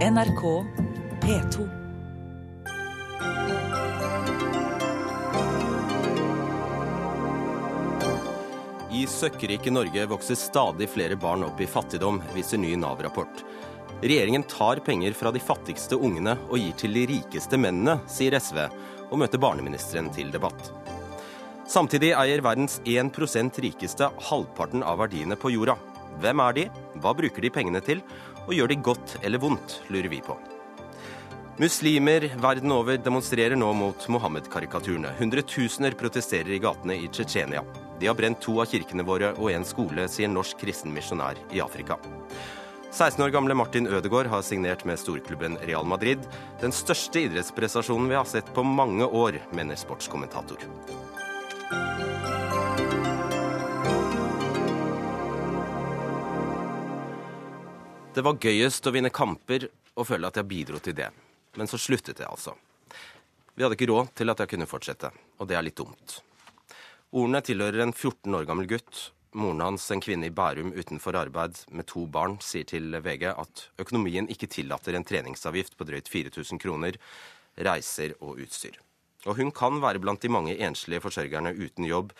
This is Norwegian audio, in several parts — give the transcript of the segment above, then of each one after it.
NRK P2. I søkkrike Norge vokser stadig flere barn opp i fattigdom, viser ny Nav-rapport. Regjeringen tar penger fra de fattigste ungene og gir til de rikeste mennene, sier SV, og møter barneministeren til debatt. Samtidig eier verdens 1% rikeste halvparten av verdiene på jorda. Hvem er de, hva bruker de pengene til, og gjør de godt eller vondt, lurer vi på. Muslimer verden over demonstrerer nå mot Mohammed-karikaturene. Hundretusener protesterer i gatene i Tsjetsjenia. De har brent to av kirkene våre og en skole, sier norsk kristen misjonær i Afrika. 16 år gamle Martin Ødegaard har signert med storklubben Real Madrid. Den største idrettsprestasjonen vi har sett på mange år, mener sportskommentator. Det var gøyest å vinne kamper og føle at jeg bidro til det. Men så sluttet jeg altså. Vi hadde ikke råd til at jeg kunne fortsette, og det er litt dumt. Ordene tilhører en 14 år gammel gutt. Moren hans, en kvinne i Bærum utenfor arbeid med to barn, sier til VG at økonomien ikke tillater en treningsavgift på drøyt 4000 kroner, reiser og utstyr. Og hun kan være blant de mange enslige forsørgerne uten jobb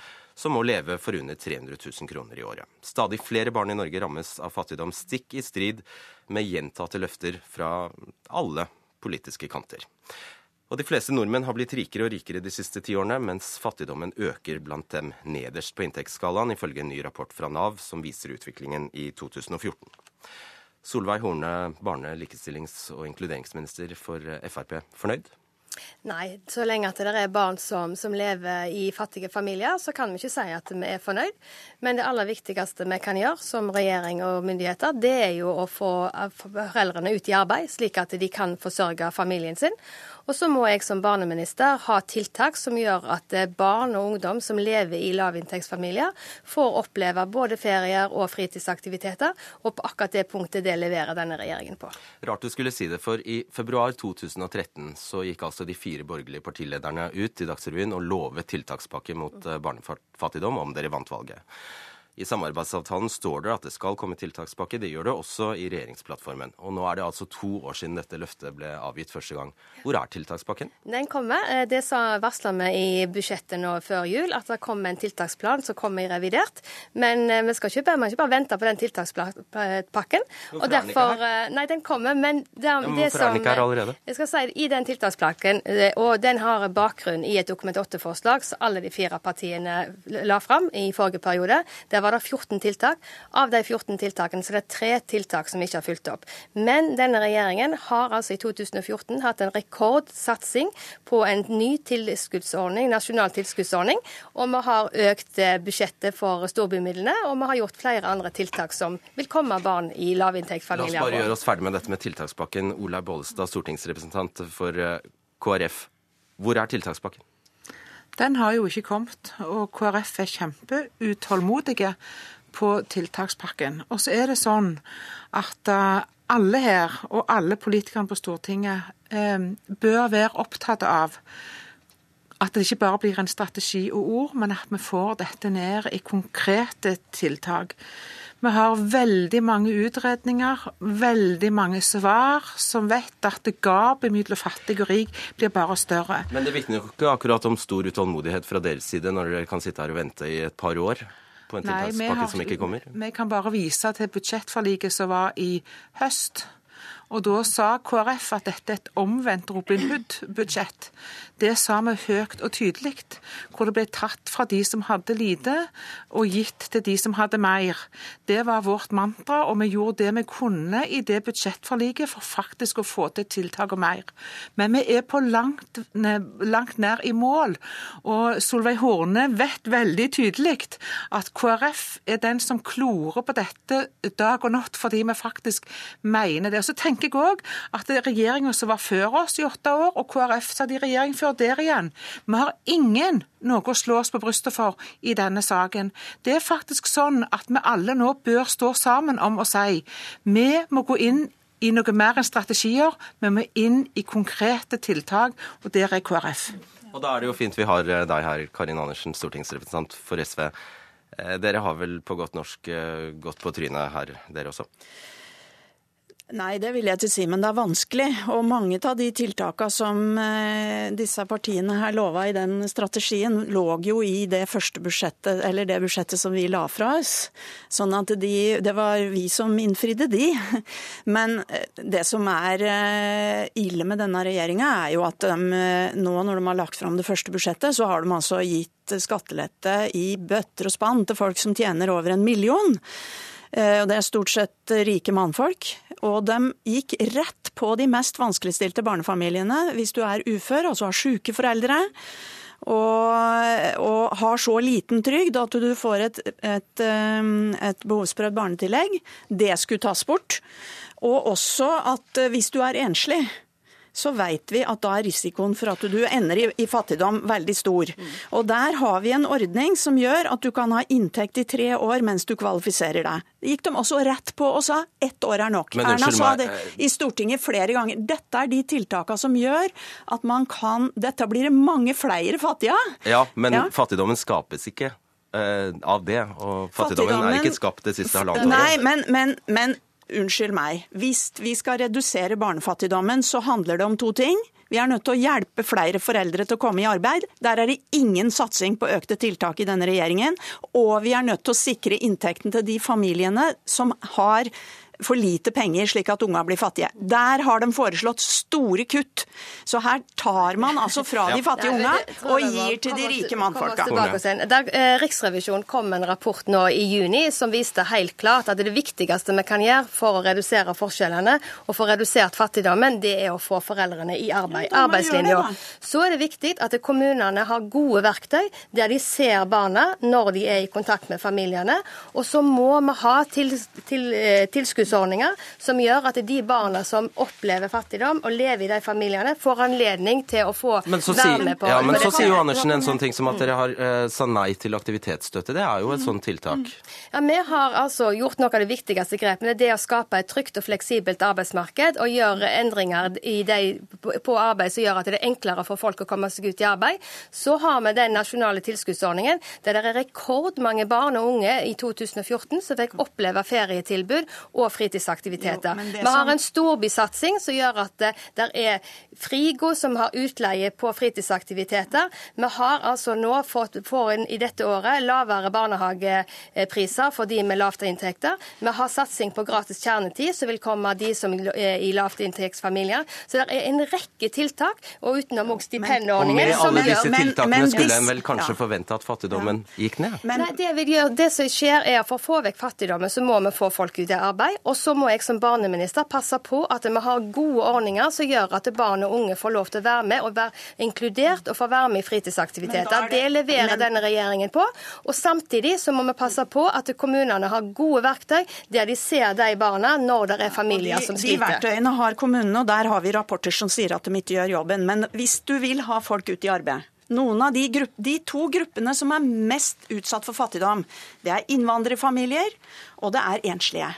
som må leve for under 300 000 kroner i året. Stadig flere barn i Norge rammes av fattigdom, stikk i strid med gjentatte løfter fra alle politiske kanter. Og de fleste nordmenn har blitt rikere og rikere de siste ti årene, mens fattigdommen øker blant dem nederst på inntektsskalaen, ifølge en ny rapport fra Nav som viser utviklingen i 2014. Solveig Horne, barne-, likestillings- og inkluderingsminister for Frp, fornøyd? Nei, så lenge at det er barn som, som, lever i fattige familier, så kan vi ikke si at vi er fornøyd. Men det aller viktigste vi kan gjøre som regjering og myndigheter, det er jo å få foreldrene ut i arbeid, slik at de kan forsørge familien sin. Og så må jeg som barneminister ha tiltak som gjør at barn og ungdom som lever i lavinntektsfamilier, får oppleve både ferier og fritidsaktiviteter. Og på akkurat det punktet det leverer denne regjeringen på. Rart du skulle si det, for i februar 2013 så gikk altså de fire borgerlige partilederne ut i Dagsrevyen og lovet tiltakspakke mot eh, barnefattigdom om dere vant valget. I samarbeidsavtalen står det at det skal komme tiltakspakke. Det gjør det også i regjeringsplattformen. Og nå er det altså to år siden dette løftet ble avgitt første gang. Hvor er tiltakspakken? Den kommer. Eh, det varsla vi i budsjettet nå før jul, at det kommer en tiltaksplan som kommer i revidert. Men eh, vi skal ikke, bare, ikke bare vente på den tiltakspakken. Hvorfor og derfor, er den ikke her? Eh, nei, den kommer, men det, ja, men Hvorfor som, er den ikke her allerede? Jeg skal si, I den tiltakspakken, og den har bakgrunn i et Dokument 8-forslag som alle de fire partiene la fram i forrige periode. Der var var det 14 tiltak. Av de 14 tiltakene så er det tre tiltak som ikke har fulgt opp. Men denne regjeringen har altså i 2014 hatt en rekordsatsing på en ny tilskuddsordning, nasjonal tilskuddsordning. Og vi har økt eh, budsjettet for storbymidlene, og vi har gjort flere andre tiltak som vil komme barn i lavinntektsfamilier. La oss bare gjøre oss ferdig med dette med tiltakspakken. Olaug Bollestad, stortingsrepresentant for eh, KrF. Hvor er tiltakspakken? Den har jo ikke kommet, og KrF er kjempeutålmodige på tiltakspakken. Og så er det sånn at eh, alle her, og alle politikerne på Stortinget, eh, bør være opptatt av at det ikke bare blir en strategi og ord, men at vi får dette ned i konkrete tiltak. Vi har veldig mange utredninger, veldig mange svar, som vet at gapet mellom fattig og rik blir bare større. Men det vitner jo ikke akkurat om stor utålmodighet fra deres side, når dere kan sitte her og vente i et par år på en tiltakspakke som ikke kommer? Vi kan bare vise til budsjettforliket som var i høst. Og da sa KrF at dette er et omvendt Robin Hood-budsjett. Det sa vi høyt og tydelig, hvor det ble tatt fra de som hadde lite, og gitt til de som hadde mer. Det var vårt mantra, og vi gjorde det vi kunne i det budsjettforliket for faktisk å få til tiltak og mer. Men vi er på langt, langt nær i mål, og Solveig Horne vet veldig tydelig at KrF er den som klorer på dette dag og natt, fordi vi faktisk mener det. Og Så tenker jeg òg at regjeringa som var før oss i åtte år, og KrF satt i regjering før der igjen. Vi har ingen noe å slå oss på brystet for i denne saken. Det er faktisk sånn at vi alle nå bør stå sammen om å si vi må gå inn i noe mer enn strategier, vi må inn i konkrete tiltak, og der er KrF. Og Da er det jo fint vi har eh, deg her, Karin Andersen, stortingsrepresentant for SV. Eh, dere har vel på godt norsk eh, gått på trynet her, dere også? Nei, det vil jeg til si, men det er vanskelig. Og mange av de tiltakene som eh, disse partiene her lova i den strategien, lå jo i det første budsjettet, eller det budsjettet som vi la fra oss. Sånn at de, det var vi som innfridde de. Men eh, det som er eh, ille med denne regjeringa, er jo at de nå når de har lagt fram det første budsjettet, så har de altså gitt skattelette i bøtter og spann til folk som tjener over en million. Og Det er stort sett rike mannfolk. Og de gikk rett på de mest vanskeligstilte barnefamiliene. Hvis du er ufør, altså har syke foreldre, og, og, har så liten trygd at du får et, et, et behovsprøvd barnetillegg. Det skulle tas bort. Og også at hvis du er enslig, så vet vi at da er risikoen for at du ender i, i, fattigdom veldig stor. Og Der har vi en ordning som gjør at du kan ha inntekt i tre år mens du kvalifiserer deg. Det gikk de også rett på og sa ett år er nok. Erna sa det i Stortinget flere ganger. Dette er de tiltakene som gjør at man kan Dette blir det mange flere fattige av. Ja, men ja. fattigdommen skapes ikke uh, av det. Og fattigdommen, fattigdommen, er ikke skapt det siste halvannet året. Nei, men, men, men unnskyld meg, hvis vi skal redusere barnefattigdommen, så handler det om to ting. Vi er nødt til å hjelpe flere foreldre til å komme i arbeid. Der er det ingen satsing på økte tiltak i denne regjeringen. Og vi er nødt til å sikre inntekten til de familiene som har for lite penger, slik at unga blir fattige. Der har de foreslått store kutt. Så her tar man altså fra de fattige unga og gir til de rike mannfolka. Eh, Riksrevisjonen kom med en rapport nå i juni som viste helt klart at det viktigste vi kan gjøre for å redusere forskjellene og få redusert fattigdommen, det er å få foreldrene i arbeid. Arbeidslinja. Så er det viktig at kommunene har gode verktøy der de ser barna når de er i kontakt med familiene. Og så må vi ha til, til, eh, tilskudds tilskuddsordninger som gjør at de barna som opplever fattigdom og lever i de familiene, får anledning til å få være med på ja, Men så sier jo Andersen en sånn ting som at dere har uh, sa nei til aktivitetsstøtte. Det er jo et sånt tiltak. Ja, Vi har altså gjort noe av det viktigste grepene. Det er å skape et trygt og fleksibelt arbeidsmarked og gjøre endringer de, på arbeid som gjør at det er enklere for folk å komme seg ut i arbeid. Så har vi den nasjonale tilskuddsordningen der det er rekordmange barn og unge i 2014 som fikk oppleve ferietilbud og fritidsaktiviteter. Jo, Vi har en storbysatsing som gjør at det, der er Frigo som har utleie på fritidsaktiviteter. Vi har altså nå fått får inn i dette året lavere barnehagepriser for de med lavte inntekter. Vi har satsing på gratis kjernetid, som vil komme de som er i lavtinntektsfamilier. Så det er en rekke tiltak, og utenom også stipendordningen. Og med alle disse tiltakene men, men, skulle en vel kanskje ja. forvente at fattigdommen ja. gikk ned? Men, Nei, det, gjøre, det, som skjer er at For å få vekk fattigdommen, så må vi få folk ut i arbeid. Og så må jeg som barneminister passe på at vi har gode ordninger som gjør at barn og unge får lov til å være med og være inkludert og få være med i fritidsaktiviteter. Det, det, leverer men... denne regjeringen på. Og samtidig så må vi passe på at kommunene har gode verktøy der de ser de barna når det er familier de, som sliter. De verktøyene har kommunene, og der har vi rapporter som sier at de ikke gjør jobben. Men hvis du vil ha folk ut i arbeid noen av de, grupp, de, to gruppene som er mest utsatt for fattigdom, det er innvandrerfamilier og det er enslige.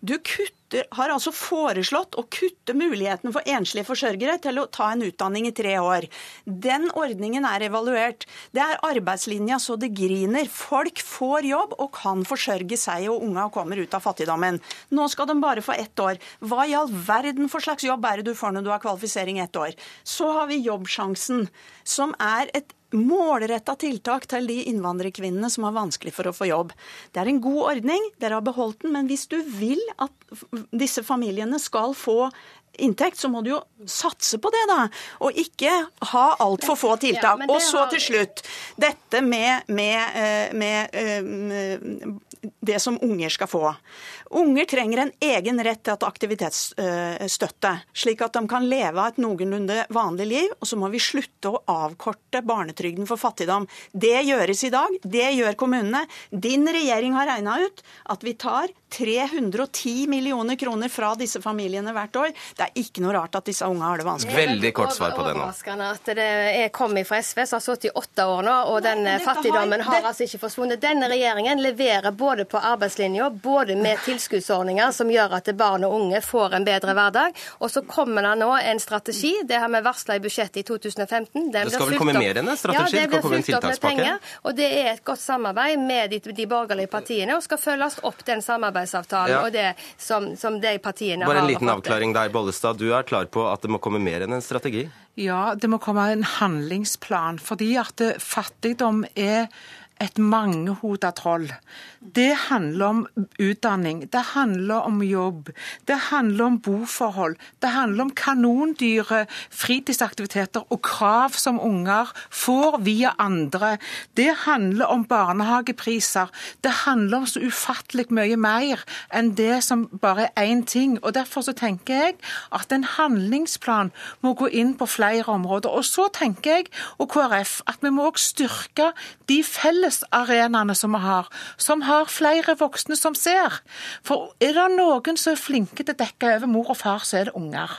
Du kutter, har altså foreslått å kutte mulighetene for enslige forsørgere til å ta en utdanning i tre år. Den ordningen er evaluert. Det er arbeidslinja så det griner. Folk får jobb og kan forsørge seg og unga kommer ut av fattigdommen. Nå skal de bare få ett år. Hva i all verden for slags jobb er det du får når du har kvalifisering ett år? Så har vi Jobbsjansen, som er et målretta tiltak til de innvandrerkvinnene som har vanskelig for å få jobb. Det er en god ordning, dere har beholdt den, men hvis du vil at disse familiene skal få inntekt, så må du jo satse på det, da. Og ikke ha altfor få tiltak. Og så til slutt, dette med, med, eh, med, med eh, det som unger skal få. Unger trenger en egen rett til aktivitetsstøtte, slik at de kan leve av et noenlunde vanlig liv. Og så må vi slutte å avkorte barnetrygden for fattigdom. Det gjøres i dag, det gjør kommunene. Din regjering har regna ut at vi tar 310 millioner kroner fra disse familiene hvert år. Det er ikke noe rart at disse unge har det vanskelig. Veldig kort svar på det nå. Overraskende at det er kommet fra SV, som har sittet i åtte år nå, og den fattigdommen har- har altså ikke forsvunnet. Denne regjeringen leverer både på arbeidslinja, både med tilskuddsordninger som gjør at barn og unge får en bedre hverdag. Og så kommer det nå en strategi, det har vi varsla i budsjettet i 2015. Den Det skal vel komme opp- mer enn en strategi? Ja, Det blir fulgt opp med penger. Og det er et godt samarbeid med de, de borgerlige partiene, og skal følges opp den samarbeidsavtalen Ja. og det som, som de partiene har. Bare en liten avklaring der, Bollestad. Du er klar på at det må komme mer enn en strategi? Ja, det må komme en handlingsplan, fordi at eh, fattigdom er et mangehoda troll. Det handler om utdanning, det handler om jobb, det handler om boforhold, det handler om kanondyre fritidsaktiviteter og krav som unger får via andre. Det handler om barnehagepriser. Det handler om så ufattelig mye mer enn det som bare er én ting. Og Derfor så tenker jeg at en handlingsplan må gå inn på flere områder. Og så tenker jeg og KrF at vi må også styrke de fellesarenaene som vi har, som har flere voksne som ser. For er det noen som er flinke til å dekke over mor og far, så er det unger.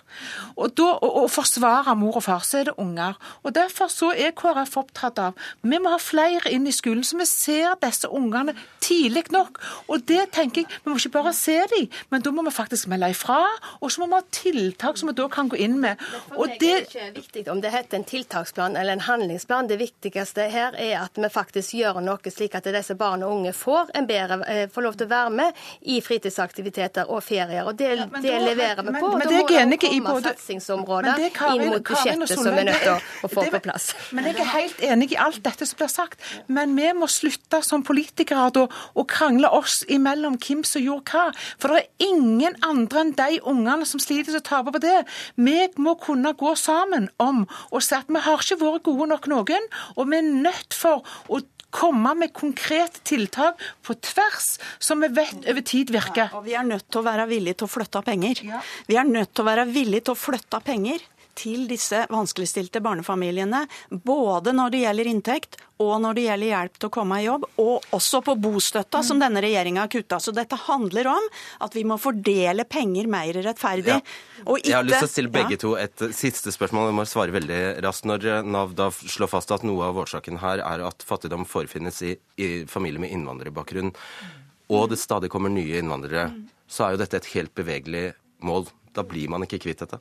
Og da, å, å forsvare mor og far, så er det unger. Og Derfor så er KrF opptatt av vi må ha flere inn i skolen, så vi ser disse ungene tidlig nok. Og det tenker jeg, Vi må ikke bare se dem, men da må vi faktisk melde ifra. Og så må vi ha tiltak som vi da kan gå inn med. Og meg det er ikke viktig om det heter en tiltaksplan eller en handlingsplan. Det viktigste her er at vi faktisk gjør noe slik at disse barn og unge får, en bedre, eh, får lov til å være med i fritidsaktiviteter og ferier. Og det, ja, det da- leverer vi på. Men, men det er jeg enig i både- satsingsområder Men det er Karin- inn mot budsjettet som vi er nødt til å få det- på plass. Men jeg er helt enig i alt dette som blir sagt. Men vi må slutte som politikere da, å krangle oss imellom hvem som gjorde hva. For det er ingen andre enn de ungene som sliter som taper på det. Vi må kunne gå sammen om å si at vi har ikke vært gode nok noen, og vi er nødt for å komme med konkrete tiltak på tvers, som vi vet over tid virker. Og vi er nødt til å være villige til å flytte av penger. Ja. Vi er nødt til å være villige til å flytte av penger til disse vanskeligstilte barnefamiliene. Både når det gjelder inntekt, og når det gjelder hjelp til å komme i jobb. Og også på bostøtta, som Mm. denne regjeringa har kutta. Så dette handler om at vi må fordele penger mer rettferdig. Ja. Og ikke, Jeg har lyst til å stille begge Ja. to et siste spørsmål. Jeg må svare veldig raskt. Når eh, Nav da slår fast at noe av årsaken her er at fattigdom forefinnes i, i familier med innvandrerbakgrunn, og det stadig kommer nye innvandrere, så er jo dette et helt bevegelig mål. Da blir man ikke kvitt dette.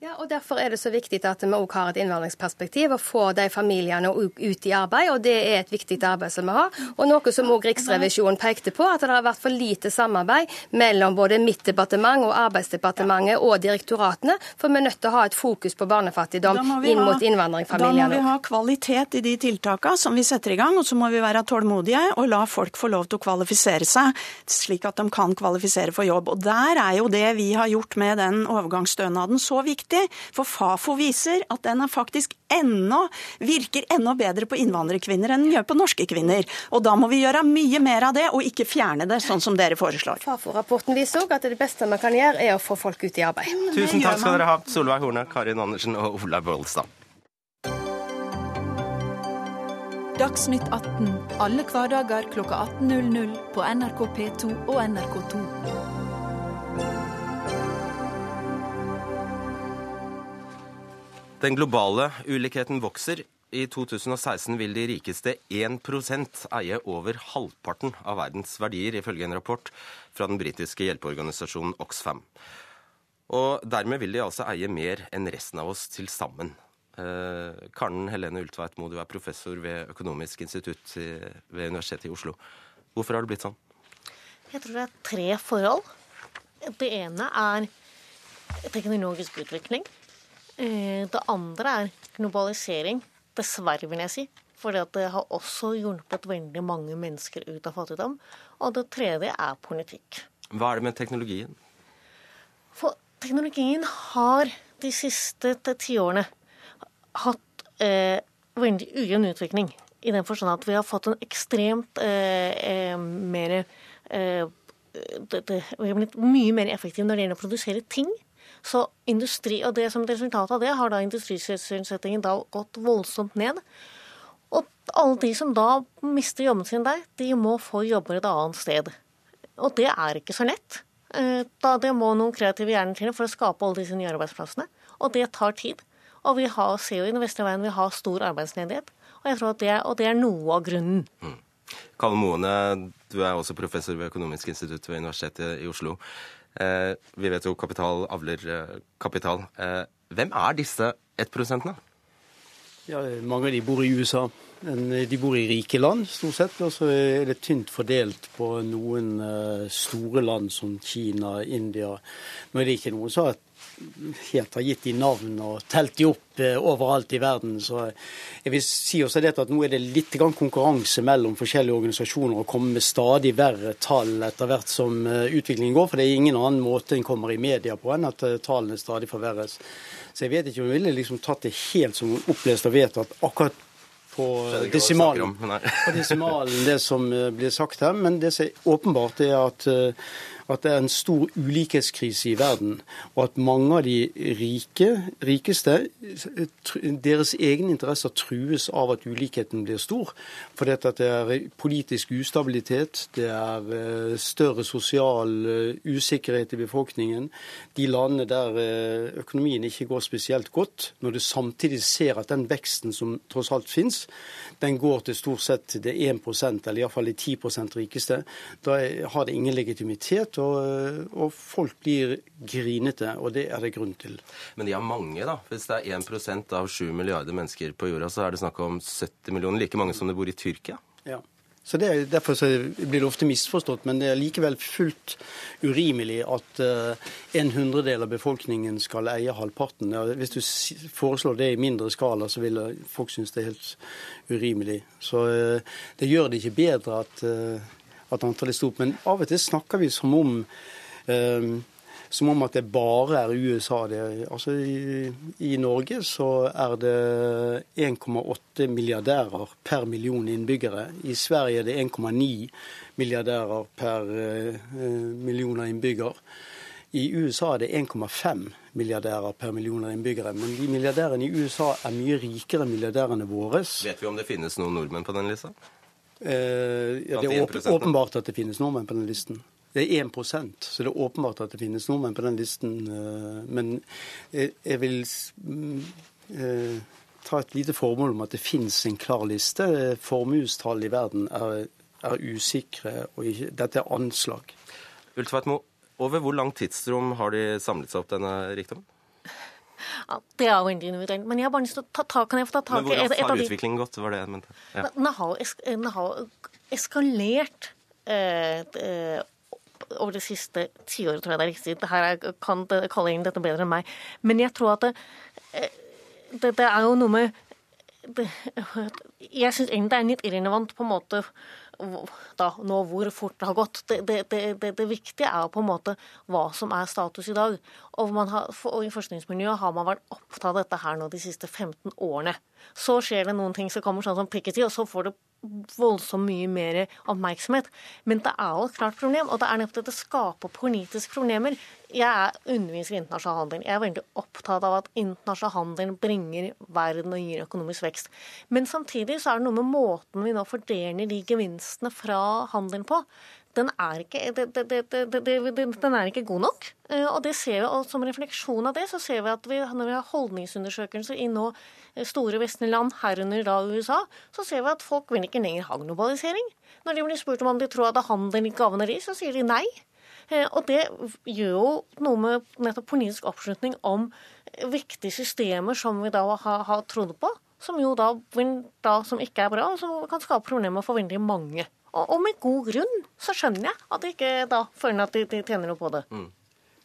Ja, og Derfor er det så viktig at vi også har et innvandringsperspektiv og får de familiene ut i arbeid. og Det er et viktig arbeid som vi har. Og Noe som også Riksrevisjonen pekte på, at det har vært for lite samarbeid mellom både mitt departement og Arbeidsdepartementet og direktoratene. For vi er nødt til å ha et fokus på barnefattigdom inn mot innvandringsfamiliene. Da må vi ha kvalitet i de tiltakene som vi setter i gang, og så må vi være tålmodige og la folk få lov til å kvalifisere seg, slik at de kan kvalifisere for jobb. Og Der er jo det vi har gjort med den overgangsstønaden så viktig, for Fafo viser at den er faktisk ennå, virker enda bedre på innvandrerkvinner enn den gjør på norske kvinner. Og da må vi gjøre mye mer av det, og ikke fjerne det, sånn som dere foreslår. Fafo-rapporten viser òg at det beste man kan gjøre, er å få folk ut i arbeid. Tusen takk skal dere ha, Solveig Horne, Karin Andersen og Olaug Bollestad. Dagsnytt 18 alle hverdager klokka 18.00 på NRK P2 og NRK2. Den globale ulikheten vokser. I 2016 vil de rikeste 1% eie over halvparten av verdens verdier, ifølge en rapport fra den britiske hjelpeorganisasjonen Oxfam. Og dermed vil de altså eie mer enn resten av oss til sammen. Eh, Karen Helene Ultveit Moe, du er professor ved Økonomisk institutt ved Universitetet i Oslo. Hvorfor har det blitt sånn? Jeg tror det er tre forhold. Det ene er teknologisk utvikling. Eh, Det andre er globalisering. Dessverre, vil jeg si. For det har også hjulpet veldig mange mennesker ut av fattigdom. Og det tredje er politikk. Hva er det med teknologien? For teknologien har de siste ti- tiårene hatt eh, veldig ujevn utvikling. I den forstand at vi har fått en ekstremt eh, eh, mer eh, det, det, Vi har blitt mye mer effektive når det gjelder å produsere ting. Så industri, og det som resultat av det, har da industrisysselsettingen da gått voldsomt ned. Og alle de som da mister jobben sin der, de må få jobber et annet sted. Og det er ikke så lett. Eh, da Det må noen kreative hjerner til for å skape alle disse nye arbeidsplassene. Og det tar tid. Og vi har, ser jo i den vestlige veien vi har stor arbeidsledighet. Og jeg tror at det, og det er noe av grunnen. Mm. Kalle Moene, du er også professor ved Økonomisk institutt ved Universitetet i Oslo. Eh, vi vet jo kapital avler eh, kapital. Eh, hvem er disse 1 Ja, mange av de bor i USA. De bor i rike land, stort sett. Og så er det tynt fordelt på noen store land som Kina, India. Nå er det ikke noen som helt har gitt de navn og telt de opp eh, overalt i verden. Så jeg vil si også det at nå er det litt konkurranse mellom forskjellige organisasjoner å komme med stadig verre tall etter hvert som eh, utviklingen går. For det er ingen annen måte en kommer i media på enn at tallene stadig forverres. Så jeg vet ikke om jeg ville liksom tatt det helt som opplest og vedtatt akkurat på desimalen, det som eh, blir sagt her. Men det som er åpenbart, er at eh, at det er en stor ulikhetskrise i verden, og at mange av de rike, rikeste, deres egne interesser trues av at ulikheten blir stor. For det er politisk ustabilitet, det er eh, større sosial eh, usikkerhet i befolkningen. De landene der eh, økonomien ikke går spesielt godt, når du samtidig ser at den veksten som tross alt finnes, den går til stort sett det 1% eller iallfall de 10% rikeste, da har det ingen legitimitet og, og, folk blir grinete, og det er det grunn til. Men de er mange, da. Hvis det er 1 av 7 milliarder mennesker på jorda, så er det snakk om 70 millioner, like mange som det bor i Tyrkia. Ja. Så det, Derfor så blir det ofte misforstått, men det er likevel fullt urimelig at uh, en hundredel av befolkningen skal eie halvparten. Ja, hvis du foreslår det i mindre skala, så vil folk synes det er helt urimelig. Så uh, det gjør det ikke bedre at uh, at antallet er stort. Men av og til snakker vi som om eh, som om at det bare er USA. Det, altså i, i, Norge så er det 1,8 milliardærer per million innbyggere. I Sverige er det 1,9 milliardærer per eh, million innbygger. I USA er det 1,5 milliardærer per million innbyggere. Men de milliardærene i USA er mye rikere enn milliardærene våre. Vet vi om det finnes noen nordmenn på den lista? Eh, ja, det er åpenbart at det finnes nordmenn på den listen. Det er 1% så det er åpenbart at det finnes nordmenn på den listen. Eh, men jeg vil mm, eh, ta et lite formål om at det finnes en klar liste. Formuestall i verden er, er usikre, og ikke, dette er anslag. Ultveitmo, over hvor lang tidsrom har de samlet seg opp denne rikdommen? Det er jo veldig individuelt. Men jeg har bare lyst til å ta tak i ta tak i Men hvordan har utviklingen gått? var det jeg mente. Ja. Den, har, den har eskalert eh, eh, over det siste tiåret, tror jeg det er riktig. Det her kan kalle inn dette bedre enn meg. Men jeg tror at det, eh, det, det er jo noe med det, Jeg syns egentlig det er litt irrelevant på en måte da, nå hvor fort det har gått. Det, det, det, det, viktige er på en måte hva som er status i dag. Og, har, og I forskningsmiljøet har man vært opptatt av dette her nå de siste 15 årene. Så skjer det noen ting som kommer sånn som prikketid, og så får det voldsomt mye mer oppmerksomhet. Men det er jo et klart problem, og det er nettopp at det skaper politiske problemer. Jeg er underviser i internasjonal handel. Jeg er veldig opptatt av at internasjonal handel bringer verden og gir økonomisk vekst. Men samtidig så er det noe med måten vi nå fordeler de gevinstene fra handelen på den er, ikke, det, det, den er ikke, god nok. Eh, og vi, og som refleksjon av det så ser vi at vi, når vi har holdningsundersøkelser i nå eh, store vestlige land, herunder da USA, så ser vi at folk vil ikke lenger ha globalisering. Når de blir spurt om de tror at handelen ikke gagner de, så sier de nei. Eh, og det gjør jo noe med nettopp politisk oppslutning om viktige systemer som vi da har, har trodd på, som jo da, da som ikke er bra, og som kan skape problemer for veldig mange. Og, og, med god grunn så skjønner jeg at de ikke da føler at de, de tjener noe på det. Mm.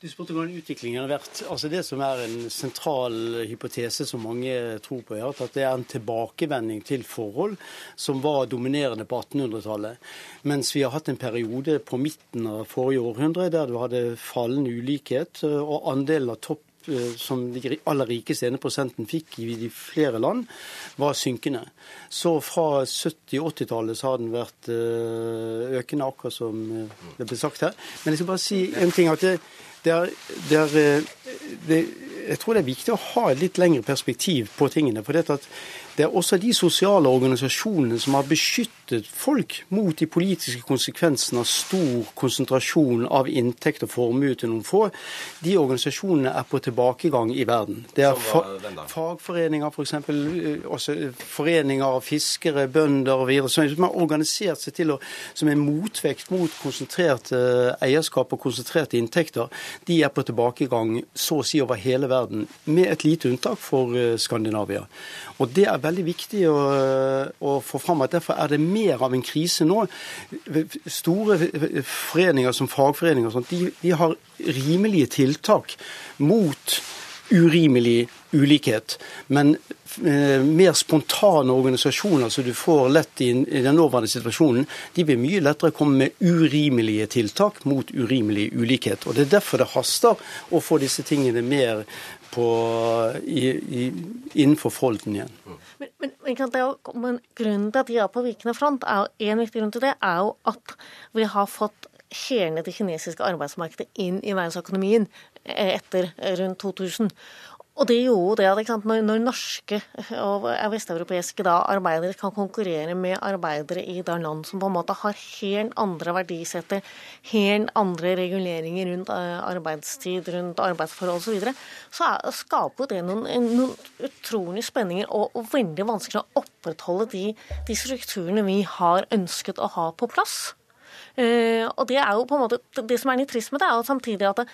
Du spurte hvordan utviklingen har vært. Altså Det som er en sentral hypotese som mange tror på, er at det er en tilbakevending til forhold som var dominerende på 1800-tallet. Mens vi har hatt en periode på midten av forrige århundre der du hadde fallende ulikhet, og andelen av topp Eh, som de aller rikeste ene prosenten fikk i de flere land, var synkende. Så fra 70- 80-tallet så har den vært eh, økende, akkurat som eh, det ble sagt her. Men jeg skal bare si en ting. at det, det er, det er det, jeg tror det er viktig å ha et litt lengre perspektiv på tingene. For det er også de sosiale organisasjonene som har beskyttet folk mot de politiske konsekvensene av stor konsentrasjon av inntekt og formue til noen få, de organisasjonene er på tilbakegang i verden. Det er fa fagforeninger, f.eks. For også foreninger av fiskere, bønder og videre, som har organisert seg til å, som en motvekt mot konsentrert eierskap og konsentrerte inntekter. De er på tilbakegang så å si over hele verden, med et lite unntak for Skandinavia. Og Det er veldig viktig å, å, få fram at derfor er det mer av en krise nå. Store foreninger som fagforeninger de, de har rimelige tiltak mot urimelig ulikhet. Men eh, mer spontane organisasjoner som du får lett i, i den nåværende situasjonen, de blir mye lettere å komme med urimelige tiltak mot urimelig ulikhet. Og Det er derfor det haster å få disse tingene mer på, i, i, innenfor folden igjen. Men, men, men, grunnen til at de er på vikende front, er, en viktig grunn til det er jo at vi har fått hele det kinesiske arbeidsmarkedet inn i verdensøkonomien etter rundt 2000. Og det gjorde det at når, når, norske og vesteuropeiske da, arbeidere kan konkurrere med arbeidere i da land som på en måte har helt andre verdisetter, helt andre reguleringer rundt eh, arbeidstid, rundt arbeidsforhold osv., så, videre, så er, skaper det noen, noen utrolige spenninger og, og, veldig vanskelig å opprettholde de, de strukturene vi har ønsket å ha på plass. Uh, og det er jo på en måte, det som er litt trist med det, er jo samtidig at det,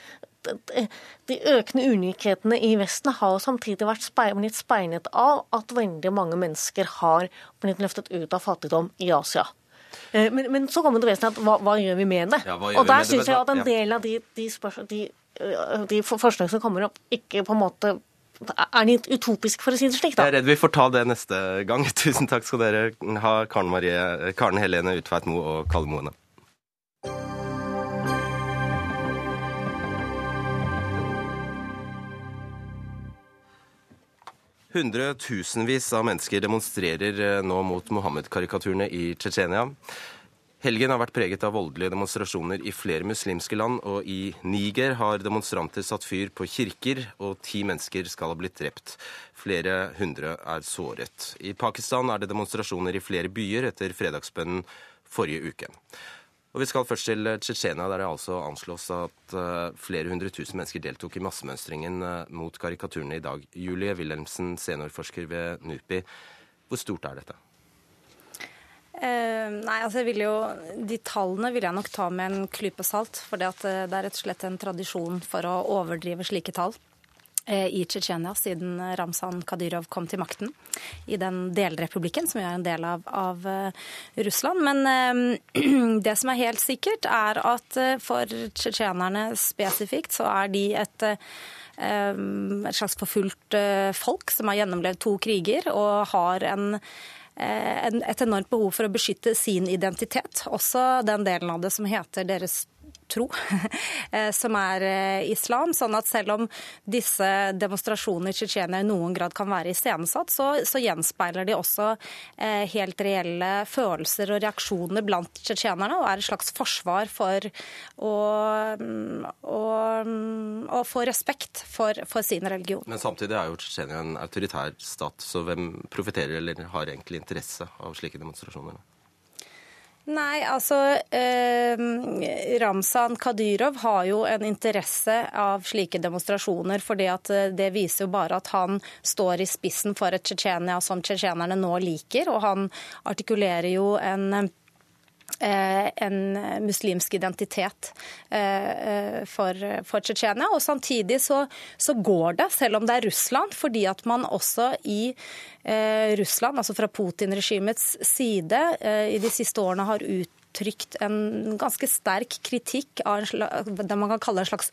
de økende ulikhetene i Vesten har samtidig vært blitt speilet av at veldig mange mennesker har blitt løftet ut av fattigdom i Asia. Eh, men, men så kommer det vesentlig at hva, hva, gjør vi med det? Ja, og der syns jeg at en del av de, de, de, eh, de forslagene som kommer opp, ikke på en måte er litt utopisk, for å si det slik. da. Jeg er redd vi får ta det neste gang. Tusen takk skal dere ha, Karen, Marie, Karen Helene Utveit Moe og Kalle Moene. Hundretusenvis av mennesker demonstrerer eh, nå mot Mohammed-karikaturene i Tsjetsjenia. Helgen har vært preget av voldelige demonstrasjoner i flere muslimske land, og i Niger har demonstranter satt fyr på kirker, og ti mennesker skal ha blitt drept. Flere hundre er såret. I Pakistan er det demonstrasjoner i flere byer etter fredagsbønnen forrige uke. Og Vi skal først til Tsjetsjenia, der det altså anslås at uh, flere hundre tusen mennesker deltok i massemønstringen uh, mot karikaturene i dag. Julie Wilhelmsen, seniorforsker ved NUPI. Hvor stort er dette? Uh, nei, altså jeg vil jo, De tallene vil jeg nok ta med en klype salt. For det, det er rett og slett en tradisjon for å overdrive slike tall. Eh, i Tsjetsjenia siden Ramzan Kadyrov kom til makten i den delrepublikken, som er en del av, av uh, Russland. Men uh, det som er helt sikkert, er at for tsjetsjenerne spesifikt, så er de et et slags forfulgt folk som har gjennomlevd to kriger og har en et enormt behov for å beskytte sin identitet. Også den delen av det som heter deres tro, eh, som er eh, islam. Sånn at selv om disse demonstrasjonene i Tsjetsjenia i noen grad kan være iscenesatt, så, så gjenspeiler de også eh, helt reelle følelser og reaksjoner blant tsjetsjenerne, og er et slags forsvar for å, å, å få respekt for, for, sin religion. Men samtidig er jo Tsjetsjenia en autoritær stat, så hvem profitterer eller har egentlig interesse av slike demonstrasjoner? Nei, altså eh, Ramzan Kadyrov har jo en interesse av slike demonstrasjoner, fordi eh, det viser jo bare at han står i spissen for et Tsjetsjenia som tsjetsjenerne nå liker. Og han artikulerer jo en en muslimsk identitet eh, for, for Tsjetsjenia. Og samtidig så, så, går det, selv om det er Russland, fordi at man også i eh, Russland, altså fra Putin-regimets side, i de siste årene har ut uttrykt en ganske sterk kritikk av slags, det man kan kalle en slags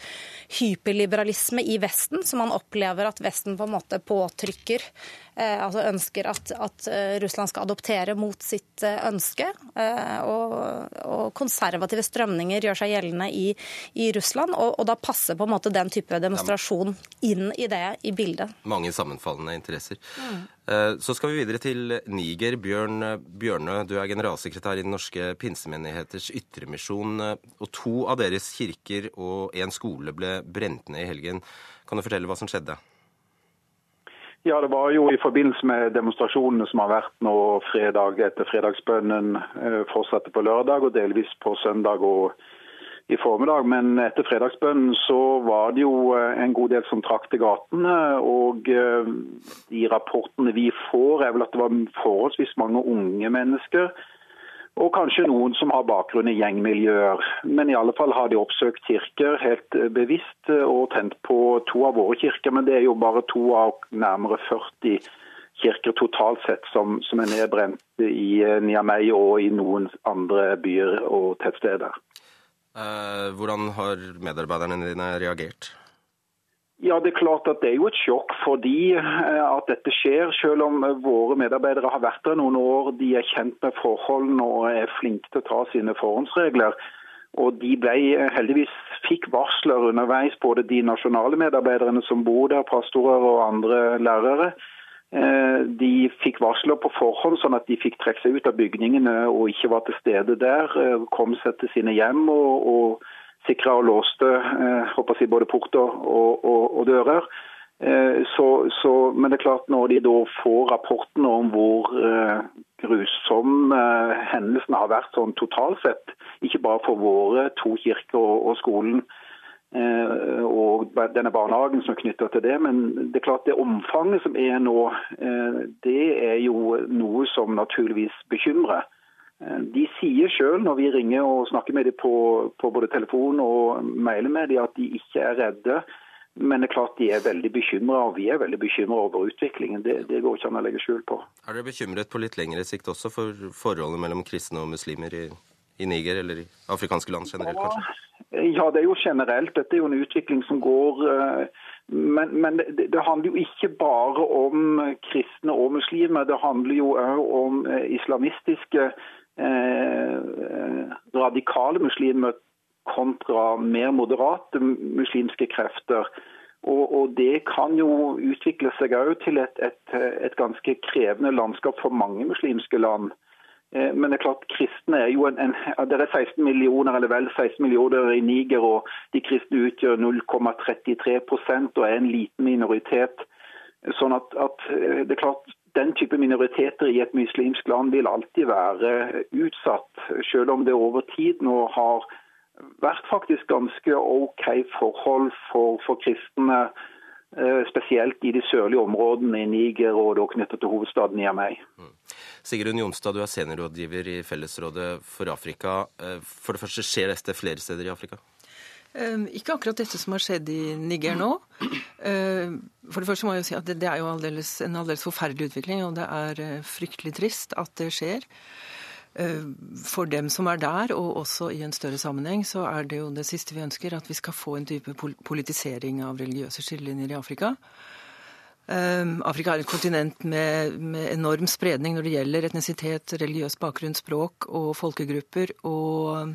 hyperliberalisme i Vesten, som man opplever at Vesten på en måte påtrykker. Eh, altså ønsker at, at, eh, Russland skal adoptere mot sitt eh, ønske. Eh, og, og, konservative strømninger gjør seg gjeldende i, i Russland. Og, og, da passer på en måte den type demonstrasjon inn i det i bildet. Mange sammenfallende interesser. Mm. Så skal vi videre til Niger. Bjørn Bjørnø, du er generalsekretær i Den norske pinsemenigheters ytremisjon. Og to av deres kirker og en skole ble brent ned i helgen. Kan du fortelle hva som skjedde? Ja, det var jo i forbindelse med demonstrasjonene som har vært nå fredag etter fredagsbønnen eh, fortsatte på lørdag og delvis på søndag og i formiddag. Men etter fredagsbønnen så var det jo eh, en god del som trakk til gatene. Og eh, de rapportene vi får er vel at det var forholdsvis mange unge mennesker og kanskje noen som har bakgrunn i gjengmiljøer. Men i alle fall har de oppsøkt kirker helt eh, bevisst eh, og tent på to av våre kirker. Men det er jo bare to av nærmere 40 kirker totalt sett som, som er nedbrent i eh, Niamey og i noen andre byer og tettsteder. Hvordan har medarbeiderne dine reagert? Ja, Det er klart at det er jo et sjokk fordi eh, at dette skjer. Selv om eh, våre medarbeidere har vært der noen år, de er kjent med forholdene og er flinke til å ta sine forhåndsregler. Og de ble eh, heldigvis fikk varsler underveis, både de nasjonale medarbeiderne som bor der, pastorer og andre lærere. De fikk varsler på forhånd, sånn at de fikk trekke seg ut av bygningene og ikke var til stede der. Kom seg til sine hjem og, og sikra og låste håper eh, jeg, både porter og, og, og dører. Eh, så, så, men det er klart når de da får rapportene om hvor uh, grusom uh, hendelsene har vært sånn totalt sett, ikke bare for våre to kirker og, og skolen uh, og denne barnehagen som er knytta til det, men det er klart det omfanget som er nå, det er jo noe som naturligvis bekymrer. Eh, de sier selv når vi ringer og snakker med dem på, på både telefon og mailer med dem, at de ikke er redde. Men det er klart de er veldig bekymra, og vi er veldig bekymra over utviklingen. Det, det, går ikke an å legge skjul på. Er dere bekymret på litt lengre sikt også for forholdet mellom kristne og muslimer i, i Niger, eller i afrikanske land generelt, kanskje? Ja, det er jo generelt. Dette er jo en utvikling som går eh, men, men det, det, handler jo ikke bare om kristne og muslimer. Det handler jo òg om eh, islamistiske radikale muslimer kontra mer moderate muslimske krefter. Og, og Det kan jo utvikle seg til et, et, et, ganske krevende landskap for mange muslimske land. Eh, men det er klart, kristne er jo en, en, Det er 16 millioner eller vel 16 millioner i Niger, og de kristne utgjør 0,33% og er en liten minoritet. Sånn at, at, eh, det er klart den type minoriteter i et muslimsk land vil alltid være utsatt, selv om det over tid nå har vært faktisk ganske OK forhold for, for kristne, eh, spesielt i de sørlige områdene i Niger og da knyttet til hovedstaden Niamey. Amei. Sigrun Jonstad, du er seniorrådgiver i Fellesrådet for Afrika. Eh, for det første, skjer dette flere steder i Afrika? Ehm, ikke akkurat dette som har skjedd i Niger nå. Ehm, for det første må jeg jo si at det, er jo aldeles, en aldeles forferdelig utvikling, og det er eh, fryktelig trist at det skjer. Ehm, for dem som er der, og også i en større sammenheng, så er det jo det siste vi ønsker, at vi skal få en type politisering av religiøse skillelinjer i Afrika. Afrika er et kontinent med, med, enorm spredning når det gjelder etnisitet, religiøs bakgrunn, språk og folkegrupper. Og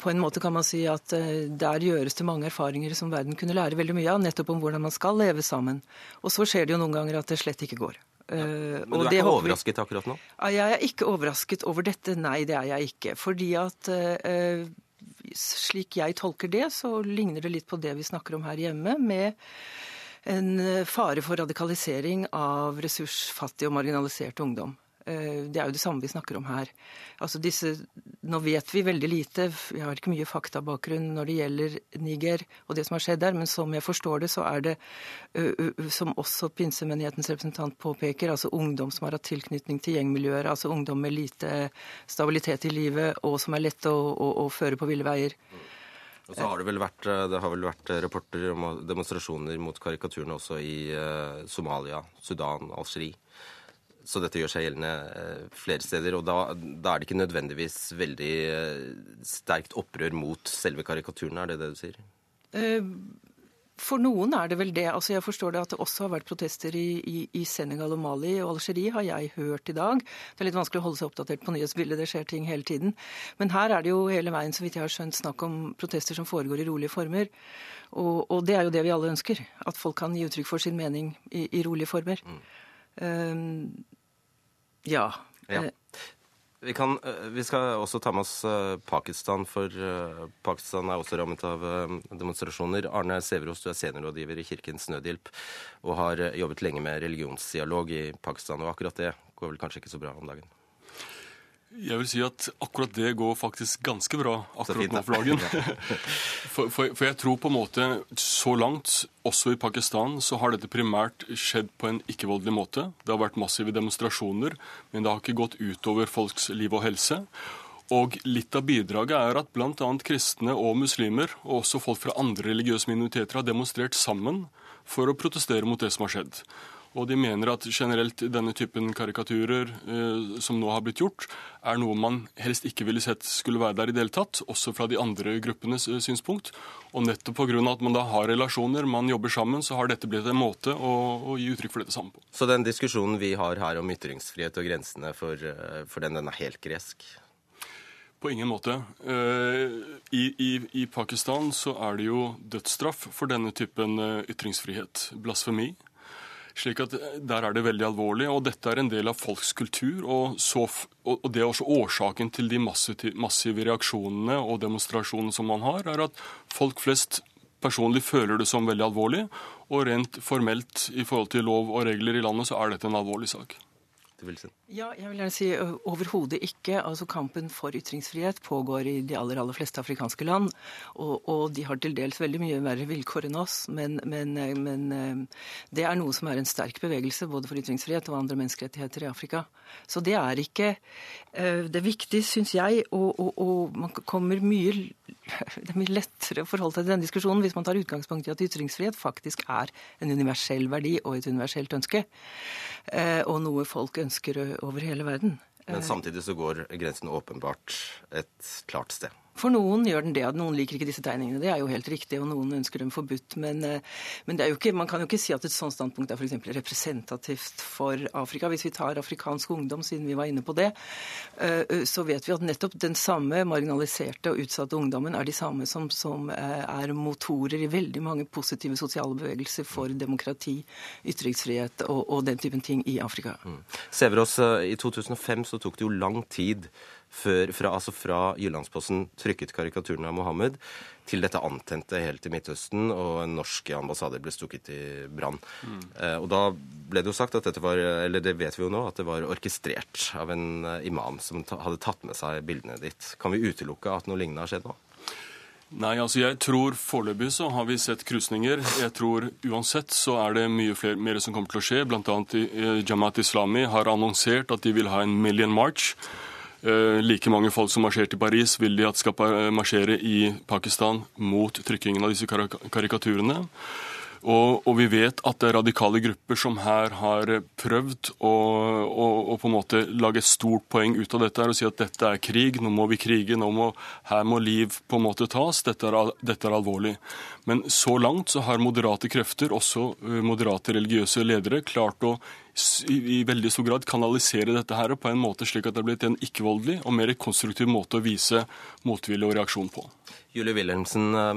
på en måte kan man si at eh, der gjøres det mange erfaringer som verden kunne lære veldig mye av, nettopp om hvordan man skal leve sammen. Og så skjer det jo noen ganger at det slett ikke går. Ja. Eh, men du er ikke overrasket akkurat nå? Jeg er ikke overrasket over dette. Nei, det er jeg ikke. Fordi at uh, slik jeg tolker det, så ligner det litt på det vi snakker om her hjemme, med en fare for radikalisering av ressursfattig og marginalisert ungdom. Eh, det er jo det samme vi snakker om her. Altså disse, nå vet vi veldig lite, vi har ikke mye faktabakgrunn når det gjelder Niger og det som har skjedd der, men som jeg forstår det, så er det, som også pinsemenighetens representant påpeker, altså ungdom som har hatt tilknytning til gjengmiljøer, altså ungdom med lite stabilitet i livet og som er lette å, å, å føre på ville veier. Og så har det vel vært, det har vel vært rapporter om demonstrasjoner mot karikaturene også i Somalia, Sudan, Algerie. Så dette gjør seg gjeldende eh, flere steder. Og da, da, er det ikke nødvendigvis veldig eh, sterkt opprør mot selve karikaturen, er det det du sier? Eh, for noen er det vel det. Altså Jeg forstår det at det også har vært protester i, i, i Senegal og Mali og Algerie, har jeg hørt i dag. Det er litt vanskelig å holde seg oppdatert på nyhetsbildet, det skjer ting hele tiden. Men her er det jo hele veien, så vidt jeg har skjønt, snakk om protester som foregår i rolige former. Og, og det er jo det vi alle ønsker. At folk kan gi uttrykk for sin mening i, i rolige former. Mm. Um, ja. ja. Vi, kan, eh, vi, skal også ta med oss eh, Pakistan, for eh, Pakistan er også rammet av demonstrasjoner. Arne Sæverås, du er seniorrådgiver i Kirkens Nødhjelp og har jobbet lenge med religionsdialog i Pakistan. Og akkurat det går vel kanskje ikke så bra om dagen? Jeg vil si at akkurat det går faktisk ganske bra akkurat nå for dagen. For, for, for, jeg tror på en måte så langt, også i Pakistan, så har dette primært skjedd på en ikke-voldelig måte. Det har vært massive demonstrasjoner, men det har ikke gått utover folks liv og helse. Og litt av bidraget er at bl.a. kristne og muslimer, og også folk fra andre religiøse minoriteter, har demonstrert sammen for å protestere mot det som har skjedd. Og de mener at generelt denne typen karikaturer eh, som nå har blitt gjort, er noe man helst ikke ville sett skulle være der i det hele tatt, også fra de andre gruppenes eh, synspunkt. Og nettopp pga. at man da har relasjoner, man jobber sammen, så har dette blitt en måte å, å gi uttrykk for dette sammen på. Så den diskusjonen vi har her om ytringsfrihet og grensene for, eh, for den, den er helt gresk? På ingen måte. Eh, I, i, I, Pakistan så er det jo dødsstraff for denne typen eh, ytringsfrihet. Blasfemi. Slik at eh, Der er det veldig alvorlig. og Dette er en del av folks kultur. Og, så, og det er også årsaken til de massive reaksjonene og demonstrasjonene som man har, er at folk flest personlig føler det som veldig alvorlig. Og rent formelt i forhold til lov og regler i landet så er dette en alvorlig sak. Wilson? Ja, jeg vil gjerne si overhodet ikke. Altså Kampen for ytringsfrihet pågår i de aller aller fleste afrikanske land. Og, og de har til dels veldig mye verre vilkår enn oss. Men, men, men, det er noe som er en sterk bevegelse både for ytringsfrihet og andre menneskerettigheter i Afrika. Så det er ikke Det er viktig, syns jeg, og, og, og man kommer mye det er mye lettere å forholde seg til denne diskusjonen hvis man tar utgangspunkt i at ytringsfrihet faktisk er en universell verdi og et universelt ønske. Og noe folk ønsker over hele verden. Men samtidig så går grensen åpenbart et klart sted. For noen gjør den det, at noen liker ikke disse tegningene. Det er jo helt riktig, og noen ønsker dem forbudt. Men, eh, men ikke, man kan jo ikke si at et sånt standpunkt er f.eks. representativt for Afrika. Hvis vi tar afrikansk ungdom, siden vi var inne på det, eh, så vet vi at nettopp den samme marginaliserte og utsatte ungdommen er de samme som, som eh, er motorer i veldig mange positive sosiale bevegelser for demokrati, ytringsfrihet og, og den typen ting i Afrika. Mm. Severås, i 2005 så tok det jo lang tid før, fra, altså fra Jyllandsposten trykket karikaturen av Mohammed, til dette antente helt i Midtøsten, og norske ambassader ble stukket i brann. Mm. Eh, og da ble det jo sagt at dette var, eller det vet vi jo nå, at det var orkestrert av en eh, imam som ta, hadde tatt med seg bildene ditt. Kan vi utelukke at noe lignende har skjedd nå? Nei, altså jeg tror foreløpig så har vi sett krusninger. Jeg tror uansett så er det mye flere, mer som kommer til å skje. Blant annet eh, Jamaat Islami har annonsert at de vil ha en million march. Eh, like mange folk som marsjerte i Paris, vil de at skal marsjere i Pakistan mot trykkingen av disse karikaturene. Og, og, vi vet at det er radikale grupper som her har prøvd å, å, å, på en måte lage et stort poeng ut av dette her og si at dette er krig, nå må vi krige, nå må, her må liv på en måte tas, dette er, dette er alvorlig. Men så langt så har moderate krefter, også eh, moderate religiøse ledere, klart å i, veldig stor grad kanalisere dette her på en måte slik at det er blitt en ikke-voldelig og mer konstruktiv måte å vise motvilje og reaksjon på. Julie Wilhelmsen, eh,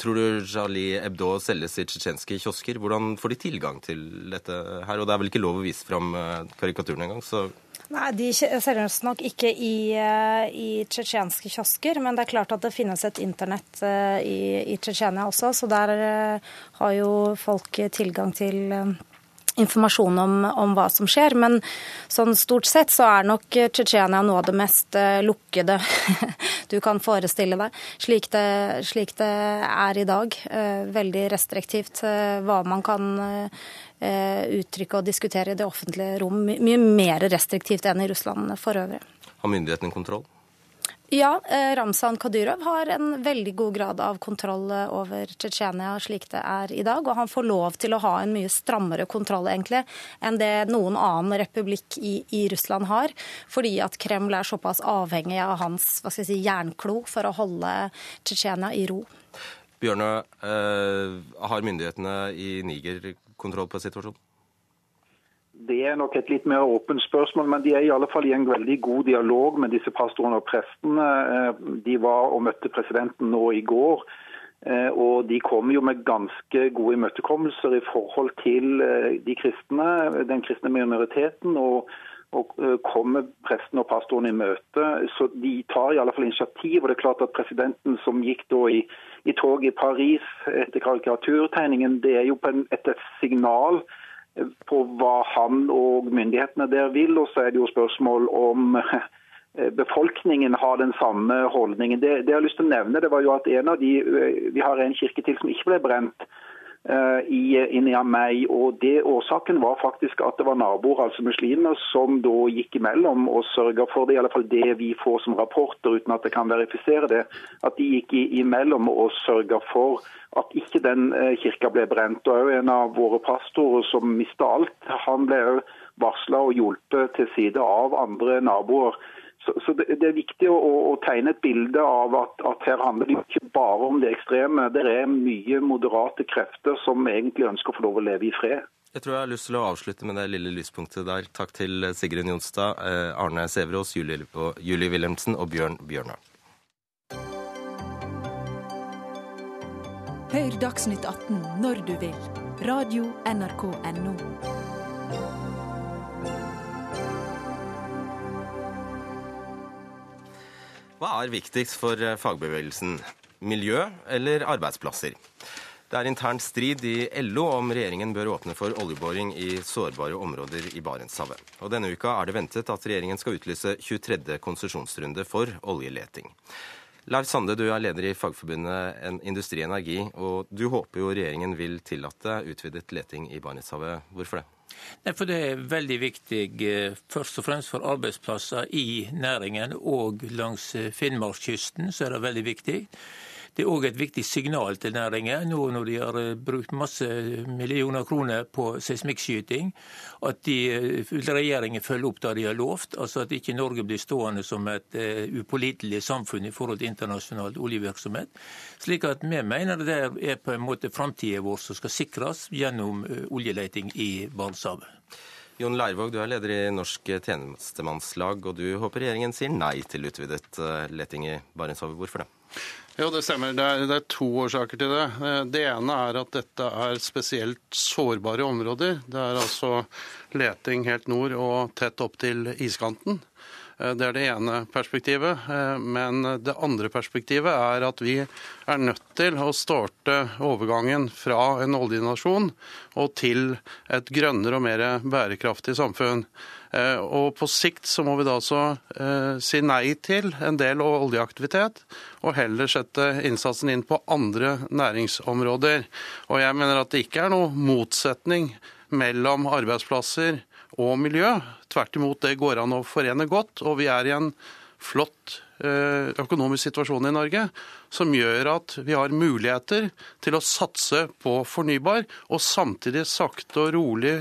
tror du Charlie Hebdo selges i tsjetsjenske kiosker? Hvordan får de tilgang til dette her? Og det er vel ikke lov å vise fram eh, karikaturen engang, så Nei, De selges nok ikke i, eh, i tsjetsjenske kiosker, men det er klart at det finnes et internett i, i Tsjetsjenia også, så der har jo folk tilgang til informasjon om, om, hva som skjer. Men sånn stort sett så er nok Tsjetsjenia noe av det mest uh, lukkede du kan forestille deg. Slik det, slik det er i dag. Uh, veldig restriktivt uh, hva man kan uttrykke og diskutere i det offentlige rom. Mye mer restriktivt enn i Russland for øvrig. Har myndighetene kontroll? Ja, eh, Ramzan Kadyrov har en veldig god grad av kontroll eh, over Tsjetsjenia slik det er i dag. Og han får lov til å ha en mye strammere kontroll egentlig enn det noen annen republikk i, i Russland har. Fordi at Kreml er såpass avhengig av hans hva skal jeg si, jernklo for å holde Tsjetsjenia i ro. Bjørne, eh, har myndighetene i Niger kontroll på situasjonen? Det er nok et litt mer åpent spørsmål, men de er i alle fall i en veldig god dialog med disse pastorene og prestene. Eh, de var og møtte presidenten nå i går. Eh, og de kom jo med ganske gode imøtekommelser i forhold til eh, de kristne, den kristne minoriteten. Og og kommer presten og pastoren i møte. Så de tar i alle fall initiativ. og det er klart at Presidenten som gikk da i, i tog i Paris etter karikaturtegningen, det er jo et, et signal på hva han og myndighetene der vil. Og så er det jo spørsmål om eh, befolkningen har den samme holdningen. Det, det jeg har lyst til å nevne, det var jo at en av de, Vi har en kirke til som ikke ble brent Eh, i, inni av meg. og det Årsaken var faktisk at det var naboer, altså muslimer, som da gikk imellom og sørga for det, i alle fall det vi får som rapporter, uten at jeg kan verifisere det, at de gikk imellom og sørga for at ikke den eh, kirka ble brent. Og En av våre pastorer som mista alt, han ble varsla og hjulpet til side av andre naboer. Så, så det, det, er viktig å, å, tegne et bilde av at, at, her handler det ikke bare om det ekstreme. Det er mye moderate krefter som egentlig ønsker å få lov å leve i fred. Jeg tror jeg har lyst til å avslutte med det lille lyspunktet der. Takk til Sigrun Jonstad, eh, Arne Sæverås, Julie, Julie Wilhelmsen og Bjørn Bjørnar. Hør Dagsnytt 18 når du vil. Radio NRK Radio.nrk.no. Hva er viktigst for eh, fagbevegelsen? Miljø eller arbeidsplasser? Det er intern strid i LO om regjeringen bør åpne for oljeboring i sårbare områder i Barentshavet. Og denne uka er det ventet at regjeringen skal utlyse 23. konsesjonsrunde for oljeleting. Leif Sande, du er leder i Fagforbundet Industri Energi, og du håper jo regjeringen vil tillate utvidet leting i Barentshavet. Hvorfor det? For Det er veldig viktig eh, først og fremst for arbeidsplasser i næringen og langs eh, Finnmarkskysten. så er det veldig viktig. Det er òg et viktig signal til næringen, nå når de har eh, brukt masse millioner kroner på seismikkskyting, at de, eh, regjeringen følger opp det de har lovt. Altså at ikke Norge blir stående som et uh, upålitelig samfunn i forhold til internasjonal oljevirksomhet. Slik at vi mener det er på en måte framtida vår som skal sikres gjennom uh, oljeleting i Barentshavet. Jon Leirvåg, du er leder i Norsk tjenestemannslag, og du håper regjeringen sier nei til utvidet leting i Barentshavet. Hvorfor det? Jo, det stemmer. Det er, det er, to årsaker til det. Eh, det ene er at dette er spesielt sårbare områder. Det er altså leting helt nord og tett opp til iskanten. Eh, det er det ene perspektivet. Eh, men det andre perspektivet er at vi er nødt til å starte overgangen fra en oljenasjon og til et grønnere og mer bærekraftig samfunn. Eh, og på sikt så må vi da eh, si nei til en del oljeaktivitet, og heller sette innsatsen inn på andre næringsområder. Og jeg mener at det ikke er noe motsetning mellom arbeidsplasser og miljø. Tvert imot, det går an å forene godt. Og vi er i en flott eh, økonomisk situasjon i Norge som gjør at vi har muligheter til å satse på fornybar, og samtidig sakte og rolig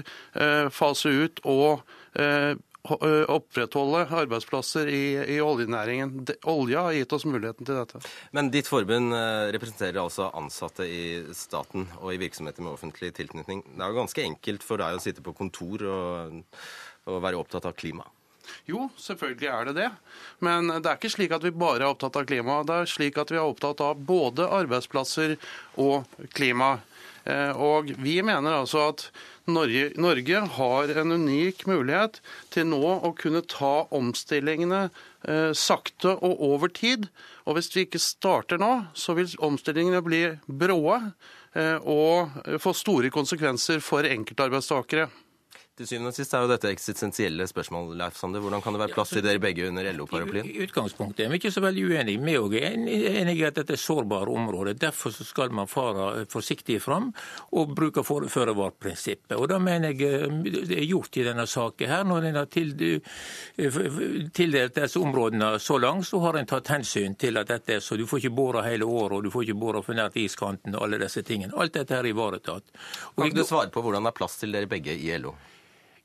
fase ut og Eh, eh, opprettholde arbeidsplasser i, i, oljenæringen. Olja har gitt oss muligheten til dette. Men ditt forbund representerer altså ansatte i staten og i virksomheter med offentlig tilknytning. Det er jo ganske enkelt for deg å sitte på kontor og, og være opptatt av klima? Jo, selvfølgelig er det det. Men det er ikke slik at vi bare er opptatt av klima. Det er slik at vi er opptatt av både arbeidsplasser og klima. Og vi mener altså at Norge, Norge, har en unik mulighet til nå å kunne ta omstillingene eh, sakte og over tid. Og hvis vi ikke starter nå, så vil omstillingene bli bråe eh, og få store konsekvenser for enkeltarbeidstakere. Til syvende og sist er jo dette eksistensielle spørsmål, Leif Sander. Hvordan kan det være plass til dere begge under LO-paraplyen? I utgangspunktet er vi ikke så veldig uenige. Vi òg er enige i at dette er sårbare områder. Derfor skal man fare forsiktig fram og bruke føre-var-prinsippet. Og da mener jeg eh, det er gjort i denne saken her. Når en har eh, tildelt disse områdene så langt, så har en tatt hensyn til at dette er så du får ikke bore hele året, og du får ikke bore for nært iskanten og alle disse tingene. Alt dette er ivaretatt. Kan du svare på hvordan det er plass til dere begge i LO?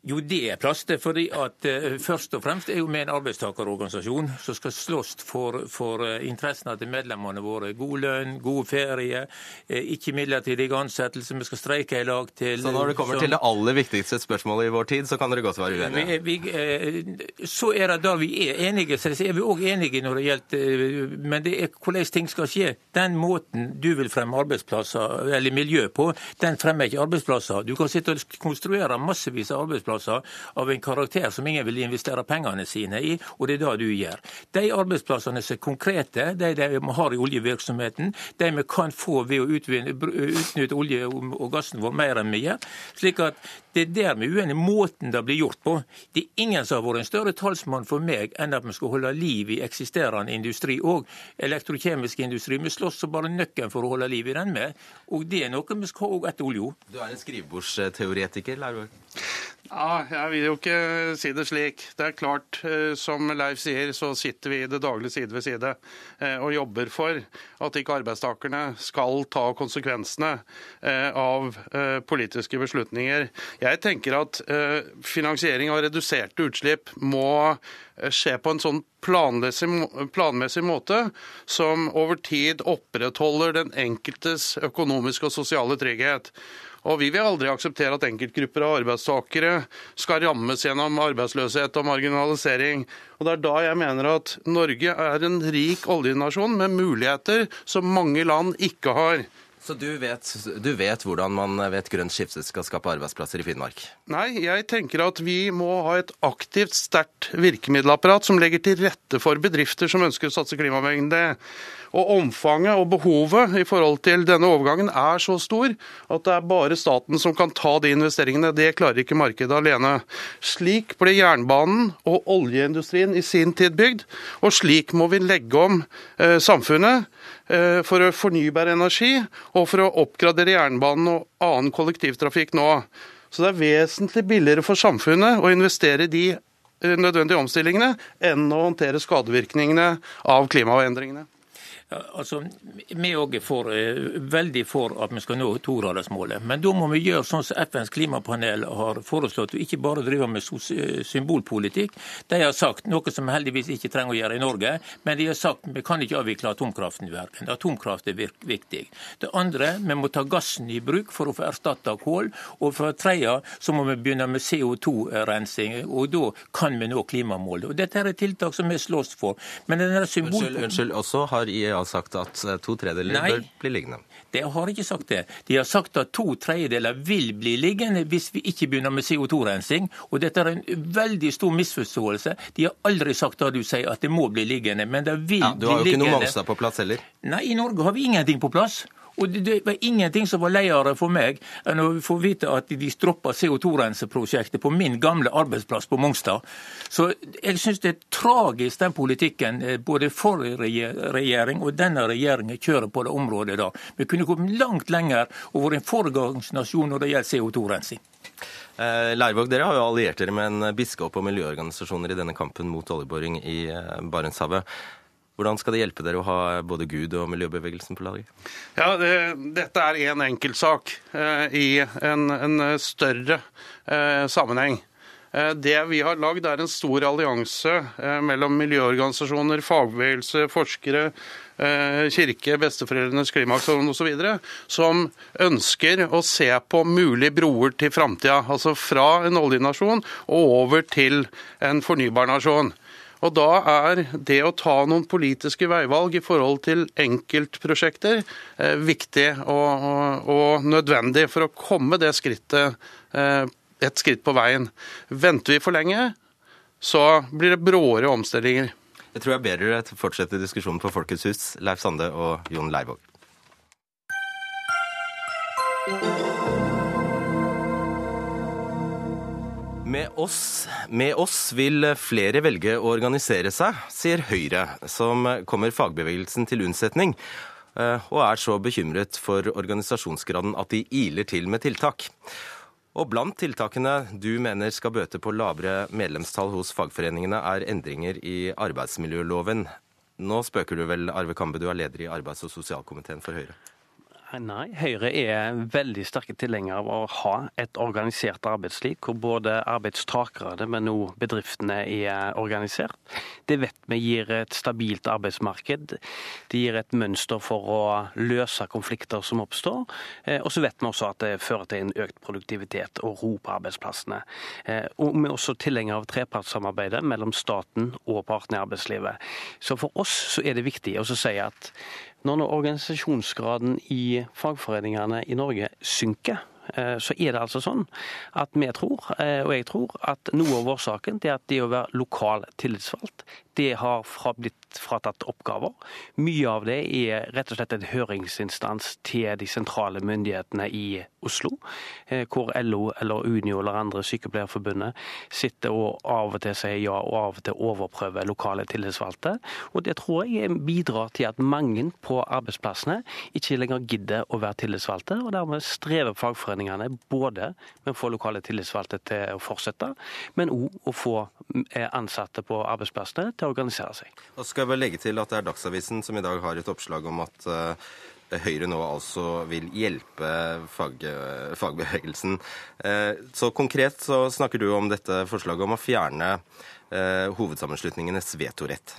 Jo, det er plass til. fordi at uh, Først og fremst er jo vi en arbeidstakerorganisasjon som skal slåss for, for uh, interessene til medlemmene våre. God lønn, god ferie, uh, ikke midlertidig ansettelse. Vi skal streike i lag til Så når det kommer som, til det aller viktigste spørsmålet i vår tid, så kan dere godt være uenige? Vi, vi, så er det da vi er enige. Så er vi òg enige når det gjelder Men det er hvordan ting skal skje. Den måten du vil fremme arbeidsplasser, eller miljø på, den fremmer ikke arbeidsplasser. Du kan sitte og konstruere massevis av arbeidsplasser arbeidsplasser av en karakter som ingen vil investere pengene sine i, og det er det du gjør. De arbeidsplassene som er konkrete, de, de har i oljevirksomheten, de vi kan få ved å utnytte olje og gassen vår mer enn vi gjør. slik at det er der vi er uenige. Måten det blir gjort på. Det er ingen som har vært en større talsmann for meg enn at vi skal holde liv i eksisterende industri og elektrokjemisk industri. Vi slåss som bare nøkken for å holde liv i den med. Og det er noe vi skal ha òg etter olja. Du er en skrivebordsteoretiker, Laurvåg? Ja, jeg vil jo ikke si det slik. Det er klart, eh, som Leif sier, så sitter vi i det daglige side ved side eh, og jobber for at ikke arbeidstakerne skal ta konsekvensene eh, av politiske beslutninger. Jeg tenker at finansiering av reduserte utslipp må skje på en sånn planmessig, planmessig måte som over tid opprettholder den enkeltes økonomiske og sosiale trygghet. Og Vi vil aldri akseptere at enkeltgrupper av arbeidstakere skal rammes gjennom arbeidsløshet og marginalisering. Og Det er da jeg mener at Norge er en rik oljenasjon med muligheter som mange land ikke har. Så du vet, du vet, hvordan man ved et grønt skifte skal skape arbeidsplasser i Finnmark? Nei, jeg tenker at vi må ha et aktivt, sterkt virkemiddelapparat som legger til rette for bedrifter som ønsker å satse klimavennlig. Og Omfanget og behovet i forhold til denne overgangen er så stor at det er bare staten som kan ta de investeringene. Det klarer ikke markedet alene. Slik ble jernbanen og oljeindustrien i sin tid bygd, og slik må vi legge om eh, samfunnet eh, for fornybar energi og for å oppgradere jernbanen og annen kollektivtrafikk nå. Så det er vesentlig billigere for samfunnet å investere i de eh, nødvendige omstillingene enn å håndtere skadevirkningene av klimaendringene. Altså, Vi òg er for, veldig for at vi skal nå togradersmålet. Men da må vi gjøre sånn som FNs klimapanel har foreslått, og ikke bare drive med eh, symbolpolitikk. De har sagt noe som vi heldigvis ikke trenger å gjøre i Norge, men de har sagt vi kan ikke avvikle atomkraften i verden. Atomkraft er viktig. Det andre, vi må ta gassen i bruk for å få erstatta kål. Og for det tredje så må vi begynne med CO2-rensing, og da kan vi nå klimamålet. Og Dette er tiltak som vi slåss for. Men denne symbol... Unnskyld, unnskyld, også har IEA har sagt at eh, to tredjedeler bør bli liggende. De har ikke sagt det. De har sagt at to tredjedeler vil bli liggende hvis vi ikke begynner med CO2-rensing. Og dette er en veldig stor misforståelse. De har aldri sagt det du sier, at det må bli liggende. Men det vil ja, bli liggende. Du har jo ikke noe Mongstad på plass heller? Nei, i Norge har vi ingenting på plass. Og det var ingenting som var leiere for meg enn å få vite at de stroppa CO2-renseprosjektet på min gamle arbeidsplass på Mongstad. Så jeg syns det er tragisk den politikken eh, både forrige regjering og denne regjeringen kjører på det området da. Vi kunne kommet langt lenger og vært en foregangsnasjon når det gjelder CO2-rensing. Eh, Leirvåg, dere har jo alliert dere med en biskop og miljøorganisasjoner i denne kampen mot oljeboring i eh, Barentshavet. Hvordan skal det hjelpe dere å ha både Gud og miljøbevegelsen på laget? Ja, det, Dette er én enkeltsak eh, i en, en større eh, sammenheng. Eh, det vi har lagd, er en stor allianse eh, mellom miljøorganisasjoner, fagbevegelse, forskere, eh, kirke, besteforeldrenes klimaaksjon osv., som ønsker å se på mulige broer til framtida. Altså fra en oljenasjon og over til en fornybar nasjon. Og Da er det å ta noen politiske veivalg i forhold til enkeltprosjekter eh, viktig og, og, og, nødvendig for å komme det skrittet eh, et skritt på veien. Venter vi for lenge, så blir det bråere omstillinger. Jeg tror jeg ber dere fortsette diskusjonen på Folkets hus, Leif Sande og Jon Leirvåg. Med oss, med oss, vil flere velge å organisere seg, sier Høyre, som kommer fagbevegelsen til unnsetning, eh, og er så bekymret for organisasjonsgraden at de iler til med tiltak. Og blant tiltakene du mener skal bøte på lavere medlemstall hos fagforeningene, er endringer i arbeidsmiljøloven. Nå spøker du vel, Arve Kambe, du er leder i arbeids- og sosialkomiteen for Høyre? Nei, Høyre er veldig sterke tilhengere av å ha et organisert arbeidsliv, hvor både arbeidstakere, men òg bedriftene er organisert. Det vet vi gir et stabilt arbeidsmarked. Det gir et mønster for å løse konflikter som oppstår. Eh, og så vet vi også at det fører til en økt produktivitet og ro på arbeidsplassene. Eh, og vi er også tilhengere av trepartssamarbeidet mellom staten og partene i arbeidslivet. Så for oss så er det viktig å si at når organisasjonsgraden i fagforeningene i Norge synker, eh, så er det altså sånn at vi tror, eh, og jeg tror, at noe av årsaken til at det å være lokal tillitsvalgt, det har blitt fratatt oppgaver. Mye av det er rett og slett en høringsinstans til de sentrale myndighetene i Oslo, hvor LO eller Unio eller andre sykepleierforbundet sitter og av og til sier ja og av og til overprøver lokale tillitsvalgte. Og det tror jeg bidrar til at mange på arbeidsplassene ikke lenger gidder å være tillitsvalgte, og dermed strever fagforeningene både med å få lokale tillitsvalgte til å fortsette, men òg å få eh, ansatte på arbeidsplassene til å organisere seg. Da skal jeg bare legge til at Det er Dagsavisen som i dag har et oppslag om at uh, Høyre nå altså vil hjelpe fag, fagbevegelsen. Uh, så konkret så snakker du om dette forslaget om å fjerne hovedsammenslutningenes vetorett.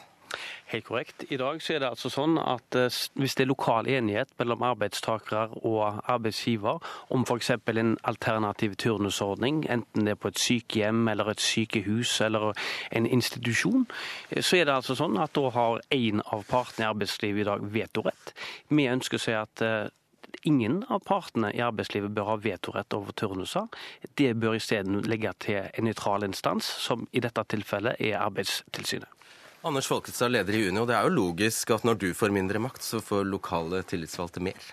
Helt korrekt. I dag så er det altså sånn at eh, hvis det er lokal enighet mellom arbeidstakere og arbeidsgiver om f.eks. en alternativ turnusordning, enten det er på et sykehjem eller et sykehus eller en institusjon, eh, så er det altså sånn at da har én av partene i arbeidslivet i dag vetorett. Vi ønsker å si at eh, ingen av partene i arbeidslivet bør ha vetorett over turnuser. Det bør isteden legge til en nøytral instans, som i dette tilfellet er Arbeidstilsynet. Anders Folkestad, leder i Unio. Det er jo logisk at når du får mindre makt, så får lokale tillitsvalgte mer.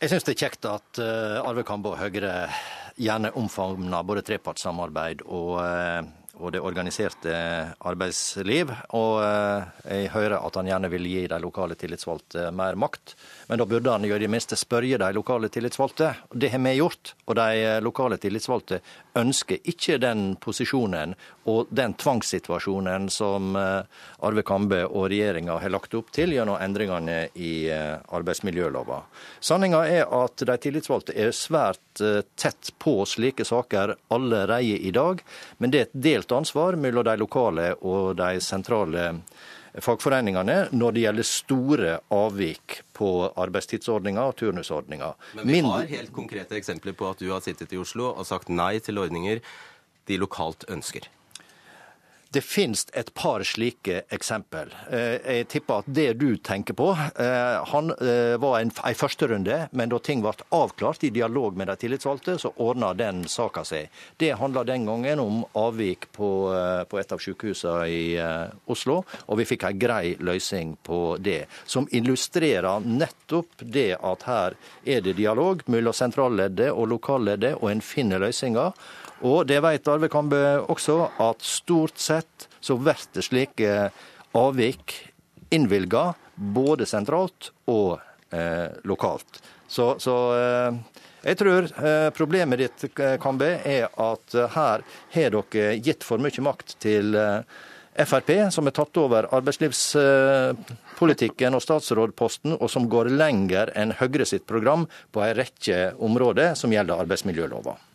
Jeg syns det er kjekt at uh, Arve Kambe og Høyre gjerne omfavner både trepartssamarbeid og, uh, og, det organiserte arbeidsliv. Og uh, jeg hører at han gjerne vil gi de lokale tillitsvalgte mer makt. Men da burde han i det minste spørre de lokale tillitsvalgte. Det har vi gjort. Og de lokale tillitsvalgte ønsker ikke den posisjonen og den tvangssituasjonen som eh, Arve Kambe og regjeringa har lagt opp til gjennom endringene i eh, arbeidsmiljølova. Sanninga er at de tillitsvalgte er svært eh, tett på slike saker allerede i dag, men det er et delt ansvar mellom de lokale og de sentrale fagforeningene når det gjelder store avvik på arbeidstidsordninger og turnusordninger. Men vi har helt konkrete eksempler på at du har sittet i Oslo og sagt nei til ordninger de lokalt ønsker. Det finnes et par slike eksempel. Eh, jeg tipper at det du tenker på, eh, han eh, var en, en førsterunde, men da ting ble avklart i dialog med de tillitsvalgte, så ordna den saka seg. Det handla den gangen om avvik på, på et av sykehusene i Oslo, og vi fikk en grei løsning på det. Som illustrerer nettopp det at her er det dialog mellom sentralleddet og lokalleddet, og en finner løsninger. Og det vet Arve Kambe også, at stort sett så blir det slike avvik innvilga både sentralt og eh, lokalt. Så, så eh, jeg tror eh, problemet ditt, Kambe, er at her har dere gitt for mye makt til eh, Frp, som har tatt over arbeidslivspolitikken og statsrådposten, og som går lenger enn Høyre sitt program på en rekke områder som gjelder arbeidsmiljølova.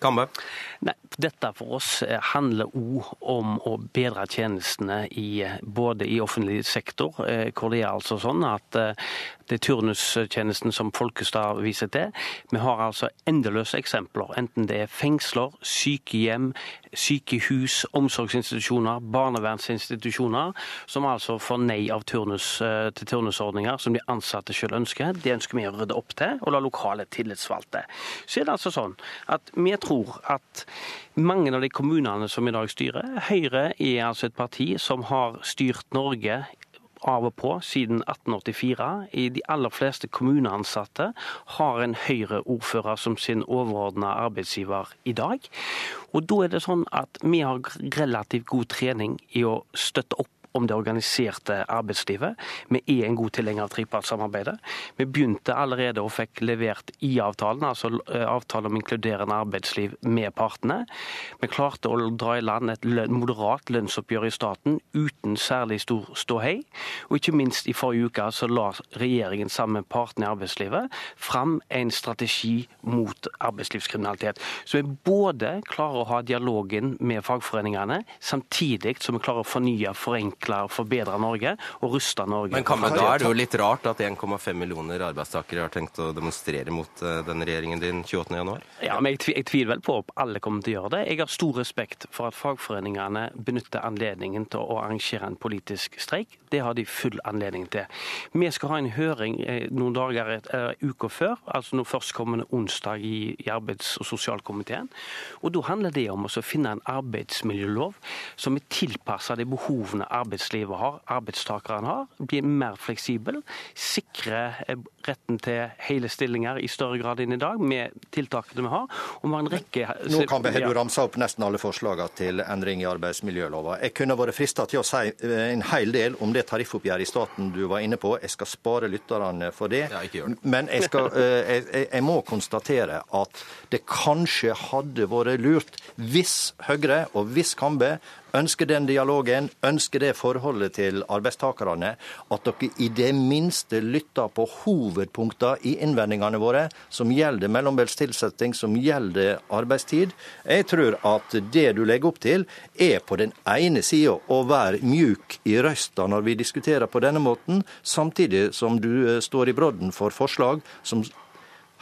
Kambe? Nei, dette for oss eh, handler òg om å bedre tjenestene i, eh, både i offentlig sektor, eh, hvor det er altså sånn at det er turnustjenesten som Folkestad viser til. Vi har altså endeløse eksempler, enten det er fengsler, sykehjem, sykehus, omsorgsinstitusjoner, barnevernsinstitusjoner, som altså får nei av turnus, til turnusordninger som de ansatte selv ønsker. Det ønsker vi å rydde opp til, og la lokale tillitsvalgte. Så er det altså sånn at vi tror at mange av de kommunene som i dag styrer Høyre er altså et parti som har styrt Norge av og på siden 1884. I de aller fleste kommuneansatte har en Høyre-ordfører som sin overordna arbeidsgiver i dag. Og da er det sånn at vi har relativt god trening i å støtte opp om det organiserte arbeidslivet. Vi er en god tilhenger av trepartssamarbeidet. Vi begynte allerede og fikk levert IA-avtalen, altså eh, avtale om inkluderende arbeidsliv med partene. Vi klarte å dra i land et moderat lønnsoppgjør i staten uten særlig stor ståhei. Og ikke minst i forrige uke så la regjeringen sammen med partene i arbeidslivet fram en strategi mot arbeidslivskriminalitet. Så vi både klarer å ha dialogen med fagforeningene, samtidig som vi klarer å fornye, forenkle utvikle og forbedre Norge og ruste Norge. Men kan, da er det jo litt rart at 1,5 millioner arbeidstakere har tenkt å demonstrere mot eh, denne regjeringen din 28.1? Ja, men jeg, jeg tviler vel på at alle kommer til å gjøre det. Jeg har stor respekt for at fagforeningene benytter anledningen til å arrangere en politisk streik. Det har de full anledning til. Vi skal ha en høring eh, noen dager uh, uka før, altså nå førstkommende onsdag i, i arbeids- og sosialkomiteen. Og Da handler det om å finne en arbeidsmiljølov som er tilpassa de behovene arbeidslivet har, arbeidstakerne har, Bli mer fleksibel, sikrer eh, retten til hele stillinger i større grad enn i dag, med tiltakene vi har. og vi har en rekke... Nå kan Behedo ramse opp nesten alle forslagene til endring i arbeidsmiljølova. Jeg kunne vært frista til å si eh, en hel del om det tariffoppgjøret i staten du var inne på. Jeg skal spare lytterne for det. Ja, ikke gjør det. Men jeg, skal, eh, jeg, jeg må konstatere at det kanskje hadde vært lurt hvis Høyre og hvis Kambe ønsker den dialogen, ønsker det forholdet til arbeidstakerne, at dere i det minste lytter på hovedpunktene i innvendingene våre, som gjelder mellombels tilsetting, som gjelder arbeidstid. Jeg tror at det du legger opp til, er på den ene sida å være mjuk i røsta når vi diskuterer på denne måten, samtidig som du eh, står i brodden for forslag som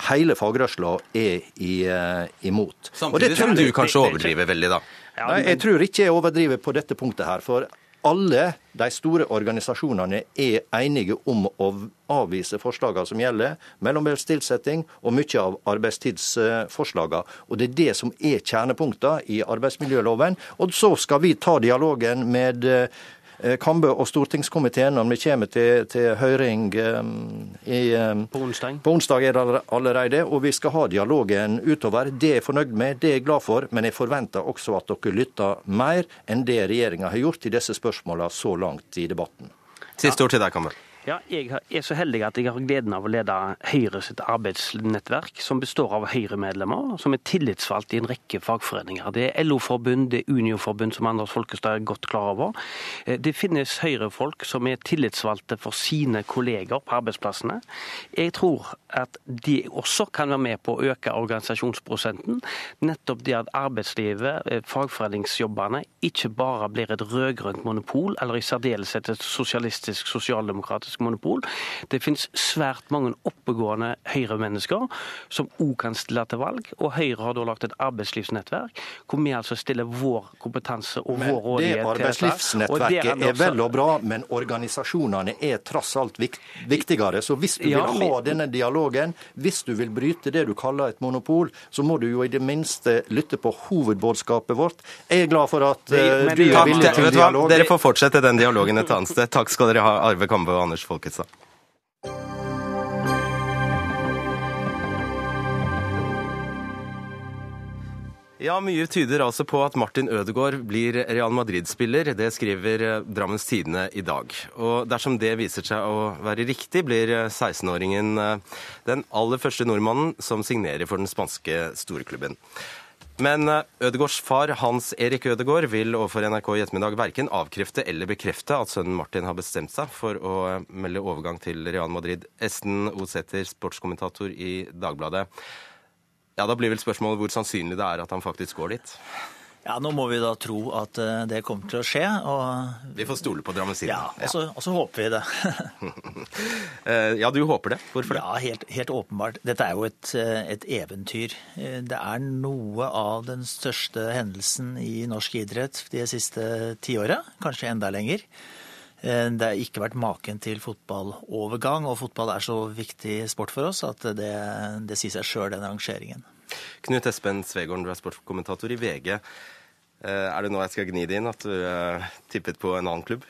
hele fagrørsla er i, uh, imot. Samtidig som du kanskje overdriver veldig, da. Nei, jeg tror ikke jeg overdriver på dette punktet her. For alle de store organisasjonene er enige om å avvise forslagene som gjelder mellombels tilsetting og mye av arbeidstidsforslagene. Og Det er det som er kjernepunktene i arbeidsmiljøloven. Og så skal vi ta dialogen med Eh, Kambe og stortingskomiteen når vi kommer til, til høring um, i, um, på onsdag. På onsdag er det allerede, og vi skal ha dialogen utover. Det er jeg fornøyd med, det er jeg glad for, men jeg forventer også at dere lytter mer enn det regjeringa har gjort i disse spørsmålene så langt i debatten. Siste ord til deg, Kambe. Ja, jeg er så heldig at jeg har gleden av å lede Høyre sitt arbeidsnettverk, som består av Høyre-medlemmer som er tillitsvalgt i en rekke fagforeninger. Det er LO-forbund, det er Unio-forbund, som Anders Folkestad er godt klar over. Eh, det finnes Høyre-folk som er tillitsvalgte for sine kolleger på arbeidsplassene. Jeg tror at de også kan være med på å øke organisasjonsprosenten. Nettopp det at arbeidslivet, eh, fagforeningsjobbene, ikke bare blir et rød-grønt monopol, eller i særdeleshet et sosialistisk, sosialdemokratisk økonomisk monopol. Det finnes svært mange oppegående Høyre-mennesker som òg kan stille til valg. Og Høyre har da lagt et arbeidslivsnettverk hvor vi altså stiller vår kompetanse og men vår rådighet til Det arbeidslivsnettverket er, er vel og bra, men organisasjonene er tross alt viktigere. Så hvis du ja, vil ha denne dialogen, hvis du vil bryte det du kaller et monopol, så må du jo i det minste lytte på hovedbudskapet vårt. Jeg er glad for at uh, du er villig til dialog. Dere får fortsette den dialogen et annet sted. Takk skal dere ha, Arve Kambe og Anders Folkestad. Ja, Mye tyder altså på at Martin Ødegaard blir Real Madrid-spiller. Det skriver eh, Drammens Tidende i dag. Og dersom det viser seg å være riktig, blir 16-åringen eh, den aller første nordmannen som signerer for den spanske storklubben. Men eh, Ødegårds far, Hans Erik Ødegård, vil overfor NRK i ettermiddag verken avkrefte eller bekrefte at sønnen Martin har bestemt seg for å eh, melde overgang til Real Madrid. Esten Osæter, sportskommentator i Dagbladet. Ja, Da blir vel spørsmålet hvor sannsynlig det er at han faktisk går dit? Ja, Nå må vi da tro at eh, det kommer til å skje. Og... Vi får stole på Drammensiden. Ja, og så, og så håper vi det. Eh, ja, du håper det. Hvorfor det? Ja, helt, helt åpenbart. Dette er jo et, eh, et, eventyr. Det er noe av den største hendelsen i norsk idrett de siste tiåret, kanskje enda lenger. Det har ikke vært maken til fotballovergang, og fotball er så viktig sport for oss at det, det sier seg sjøl, den rangeringen. Knut Espen Svegården, du er sportskommentator i VG. Eh, er det nå jeg skal gni det inn at du uh, tippet på en annen klubb?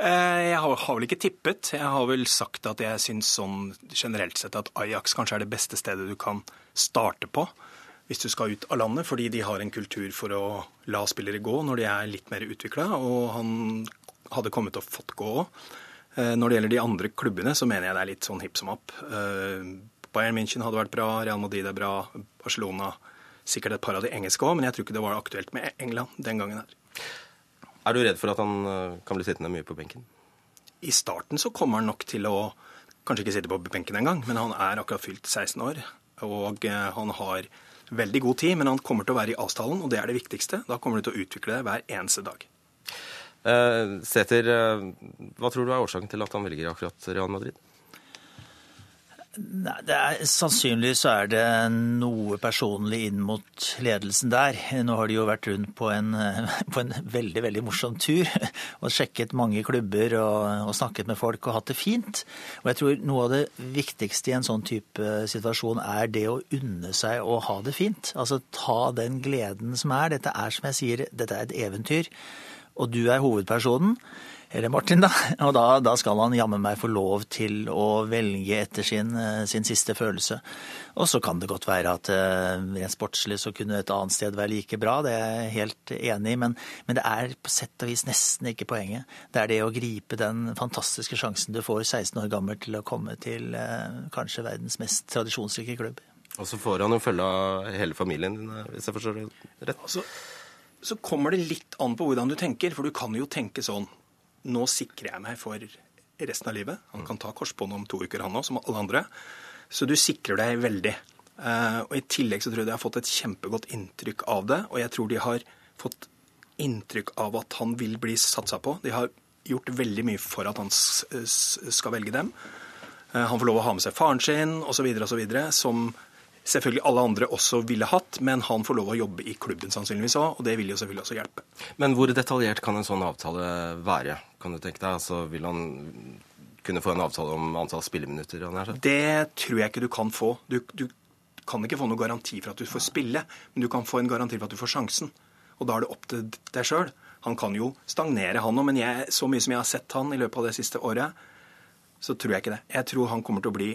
Eh, jeg har, vel ikke tippet. Jeg har vel sagt at jeg syns sånn generelt sett at Ajax kanskje er det beste stedet du kan starte på hvis du skal ut av landet, fordi de har en kultur for å la spillere gå når de er litt mer utvikla, og han hadde kommet og fått gå òg. Når det gjelder de andre klubbene, så mener jeg det er litt sånn hipp som happ. Bayern München hadde vært bra, Real Madrid er bra, Barcelona Sikkert et par av de engelske òg, men jeg tror ikke det var aktuelt med England den gangen her. Er du redd for at han eh, kan bli sittende mye på benken? I starten så kommer han nok til å kanskje ikke sitte på benken engang, men han er akkurat fylt 16 år. Og eh, han har veldig god tid, men han kommer til å være i avstanden, og det er det viktigste. Da kommer du til å utvikle det hver eneste dag. Eh, Sæther, eh, hva tror du er årsaken til at han velger akkurat Real Madrid? Det er, sannsynligvis så er det noe personlig inn mot ledelsen der. Nå har de jo vært rundt på en, på en veldig veldig morsom tur og sjekket mange klubber og, og, snakket med folk og hatt det fint. Og jeg tror noe av det viktigste i en sånn type situasjon er det å unne seg å ha det fint. Altså ta den gleden som er. Dette er som jeg sier, dette er et eventyr. Og du er hovedpersonen eller Martin, da. Og da, da skal han jammen meg få lov til å velge etter sin, eh, sin siste følelse. Og så kan det godt være at uh, rent sportslig så kunne et annet sted være like bra, det er jeg helt enig i. Men, men, det er på sett og vis nesten ikke poenget. Det er det å gripe den fantastiske sjansen du får 16 år gammel til å komme til uh, kanskje verdens mest tradisjonsrike klubb. Og så får han jo følge av hele familien din, hvis jeg forstår det rett. Altså, så kommer det litt an på hvordan du tenker, for du kan jo tenke sånn nå sikrer jeg meg for resten av livet. Han kan ta korsbånd om to uker, han òg, som alle andre. Så du sikrer deg veldig. Eh, og I tillegg så tror jeg de har fått et kjempegodt inntrykk av det. Og jeg tror de har fått inntrykk av at han vil bli satsa på. De har gjort veldig mye for at han skal velge dem. Eh, han får lov å ha med seg faren sin osv., osv., som selvfølgelig alle andre også ville hatt, men han får lov å jobbe i klubben sannsynligvis òg, og det vil jo selvfølgelig også hjelpe. Men hvor detaljert kan en sånn avtale være, kan du tenke deg? Altså, vil han kunne få en avtale om antall spilleminutter? Det tror jeg ikke du kan få. Du, du, kan ikke få noen garanti for at du får spille, men du kan få en garanti for at du får sjansen. Og da er det opp til deg sjøl. Han kan jo stagnere, han òg, men jeg, så mye som jeg har sett han i løpet av det siste året, så tror jeg ikke det. Jeg tror han kommer til å bli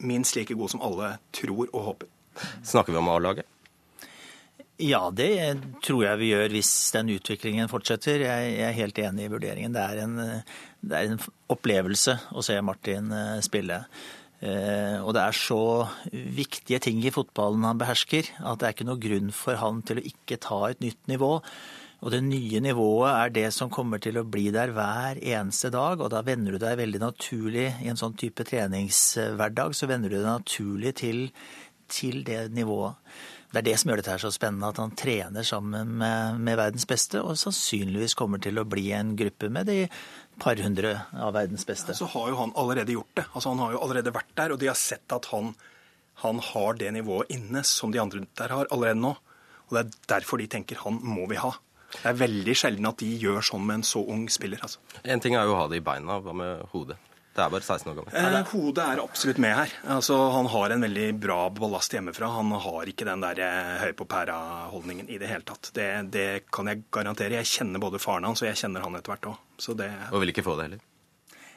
minst like god som alle tror og håper. Snakker vi om A-laget? Ja, det tror jeg vi gjør hvis den utviklingen fortsetter. Jeg er helt enig i vurderingen. Det er en, det er en opplevelse å se Martin eh, spille. Eh, og det er så viktige ting i fotballen han behersker, at det er ikke noe grunn for han til å ikke ta et nytt nivå. Og det nye nivået er det som kommer til å bli der hver eneste dag. Og da venner du deg veldig naturlig i en sånn type treningshverdag, så venner du deg naturlig til, til det nivået. Det er det som gjør dette her så spennende, at han trener sammen med, med, verdens beste, og sannsynligvis kommer til å bli en gruppe med de par hundre av verdens beste. Ja, så har jo han allerede gjort det. Altså, han har jo allerede vært der, og de har sett at han, han har det nivået inne som de andre der har allerede nå. Og det er derfor de tenker han må vi ha. Det er veldig sjelden at de gjør sånn med en så ung spiller. altså. En ting er jo å ha det i beina, hva med hodet? Det er bare 16 år gammel. Eh, hodet er absolutt med her. Altså, han har en veldig bra ballast hjemmefra. Han har ikke den der eh, høy på pæra-holdningen i det hele tatt. Det, det, kan jeg garantere. Jeg kjenner både faren hans og jeg kjenner han etter hvert òg. Og vil ikke få det heller?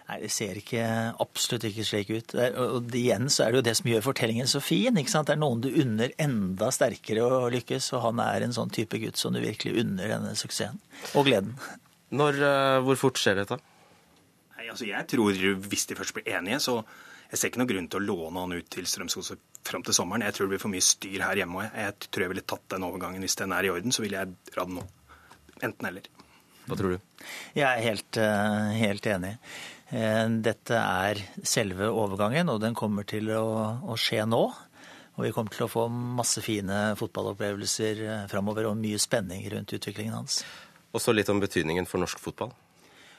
Nei, Det ser ikke, absolutt ikke slik ut. Og igjen så er det jo det som gjør fortellingen så fin. ikke sant? Det er noen du unner enda sterkere å lykkes, og han er en sånn type gutt som du virkelig unner denne suksessen og gleden. Når, uh, hvor fort skjer dette? Nei, altså Jeg tror hvis de først blir enige, så jeg ser ikke noen grunn til å låne han ut til Strømskose fram til sommeren. Jeg tror det blir for mye styr her hjemme òg. Jeg tror jeg ville tatt den overgangen. Hvis den er i orden, så ville jeg dra den nå. Enten eller. Hva tror du? Jeg er helt, uh, helt enig. Eh, dette er selve overgangen, og den kommer til å, å, skje nå. Og vi kommer til å få masse fine fotballopplevelser eh, framover og mye spenning rundt utviklingen hans. Og så litt om betydningen for norsk fotball?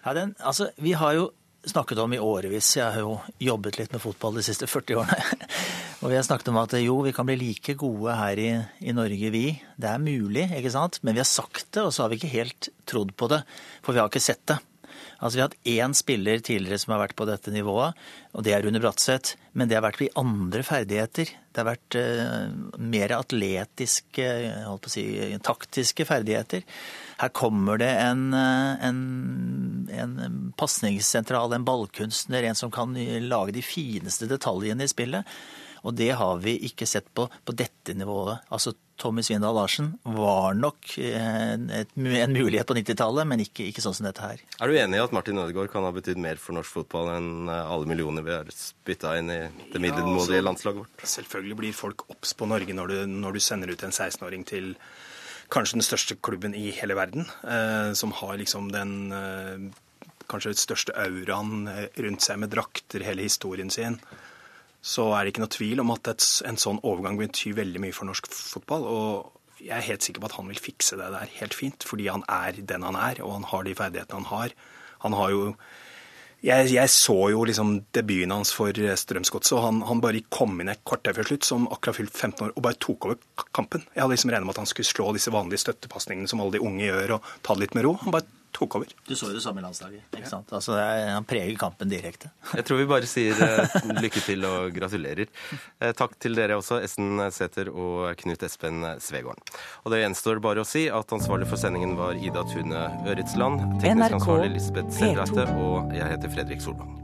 Ja, den, altså, Vi har jo snakket om i årevis, jeg har jo jobbet litt med fotball de siste 40 årene, og vi har snakket om at jo, vi kan bli like gode her i, i Norge, vi. Det er mulig, ikke sant? Men vi har sagt det, og så har vi ikke helt trodd på det. For vi har ikke sett det. Altså Vi har hatt én spiller tidligere som har vært på dette nivået, og det er Rune Bratseth. Men det har vært i andre ferdigheter. Det har vært uh, mer atletiske, holdt på å si, taktiske ferdigheter. Her kommer det en, eh, en, en pasningssentral, en ballkunstner, en som kan lage de fineste detaljene i spillet. Og det har vi ikke sett på på dette nivået. Altså Tommy Svindal Larsen var nok en, en mulighet på 90-tallet, men ikke, ikke, sånn som dette her. Er du enig i at Martin Ødegaard kan ha betydd mer for norsk fotball enn eh, alle millioner vi har spytta inn i det middelmådige ja, altså, landslaget vårt? Selvfølgelig blir folk obs på Norge når du, når du sender ut en 16-åring til kanskje den største klubben i hele verden, eh, som har liksom den eh, kanskje den største auraen eh, rundt seg med drakter, hele historien sin så er det ikke noe tvil om at et, en sånn overgang betyr veldig mye for norsk fotball. Og jeg er helt sikker på at han vil fikse det der helt fint, fordi han er den han er, og han har de ferdighetene han har. Han har jo jeg, jeg, så jo liksom debuten hans for Strømsgodset, og han, han, bare kom inn et kvarter før slutt, som akkurat fylt 15 år, og bare tok over kampen. Jeg hadde liksom regnet med at han skulle slå disse vanlige støttepasningene som alle de unge gjør, og ta det litt med ro. Han bare tok over. Du så jo det samme i landslaget. ikke sant? Altså, Han preger kampen direkte. Jeg tror vi bare sier uh, lykke til og gratulerer. Uh, takk til dere også, Esten Sæther og Knut Espen Svegården. Og det gjenstår bare å si at ansvarlig for sendingen var Ida Tune Øritsland, teknisk ansvarlig Lisbeth Selreite, og jeg heter Fredrik Solvang.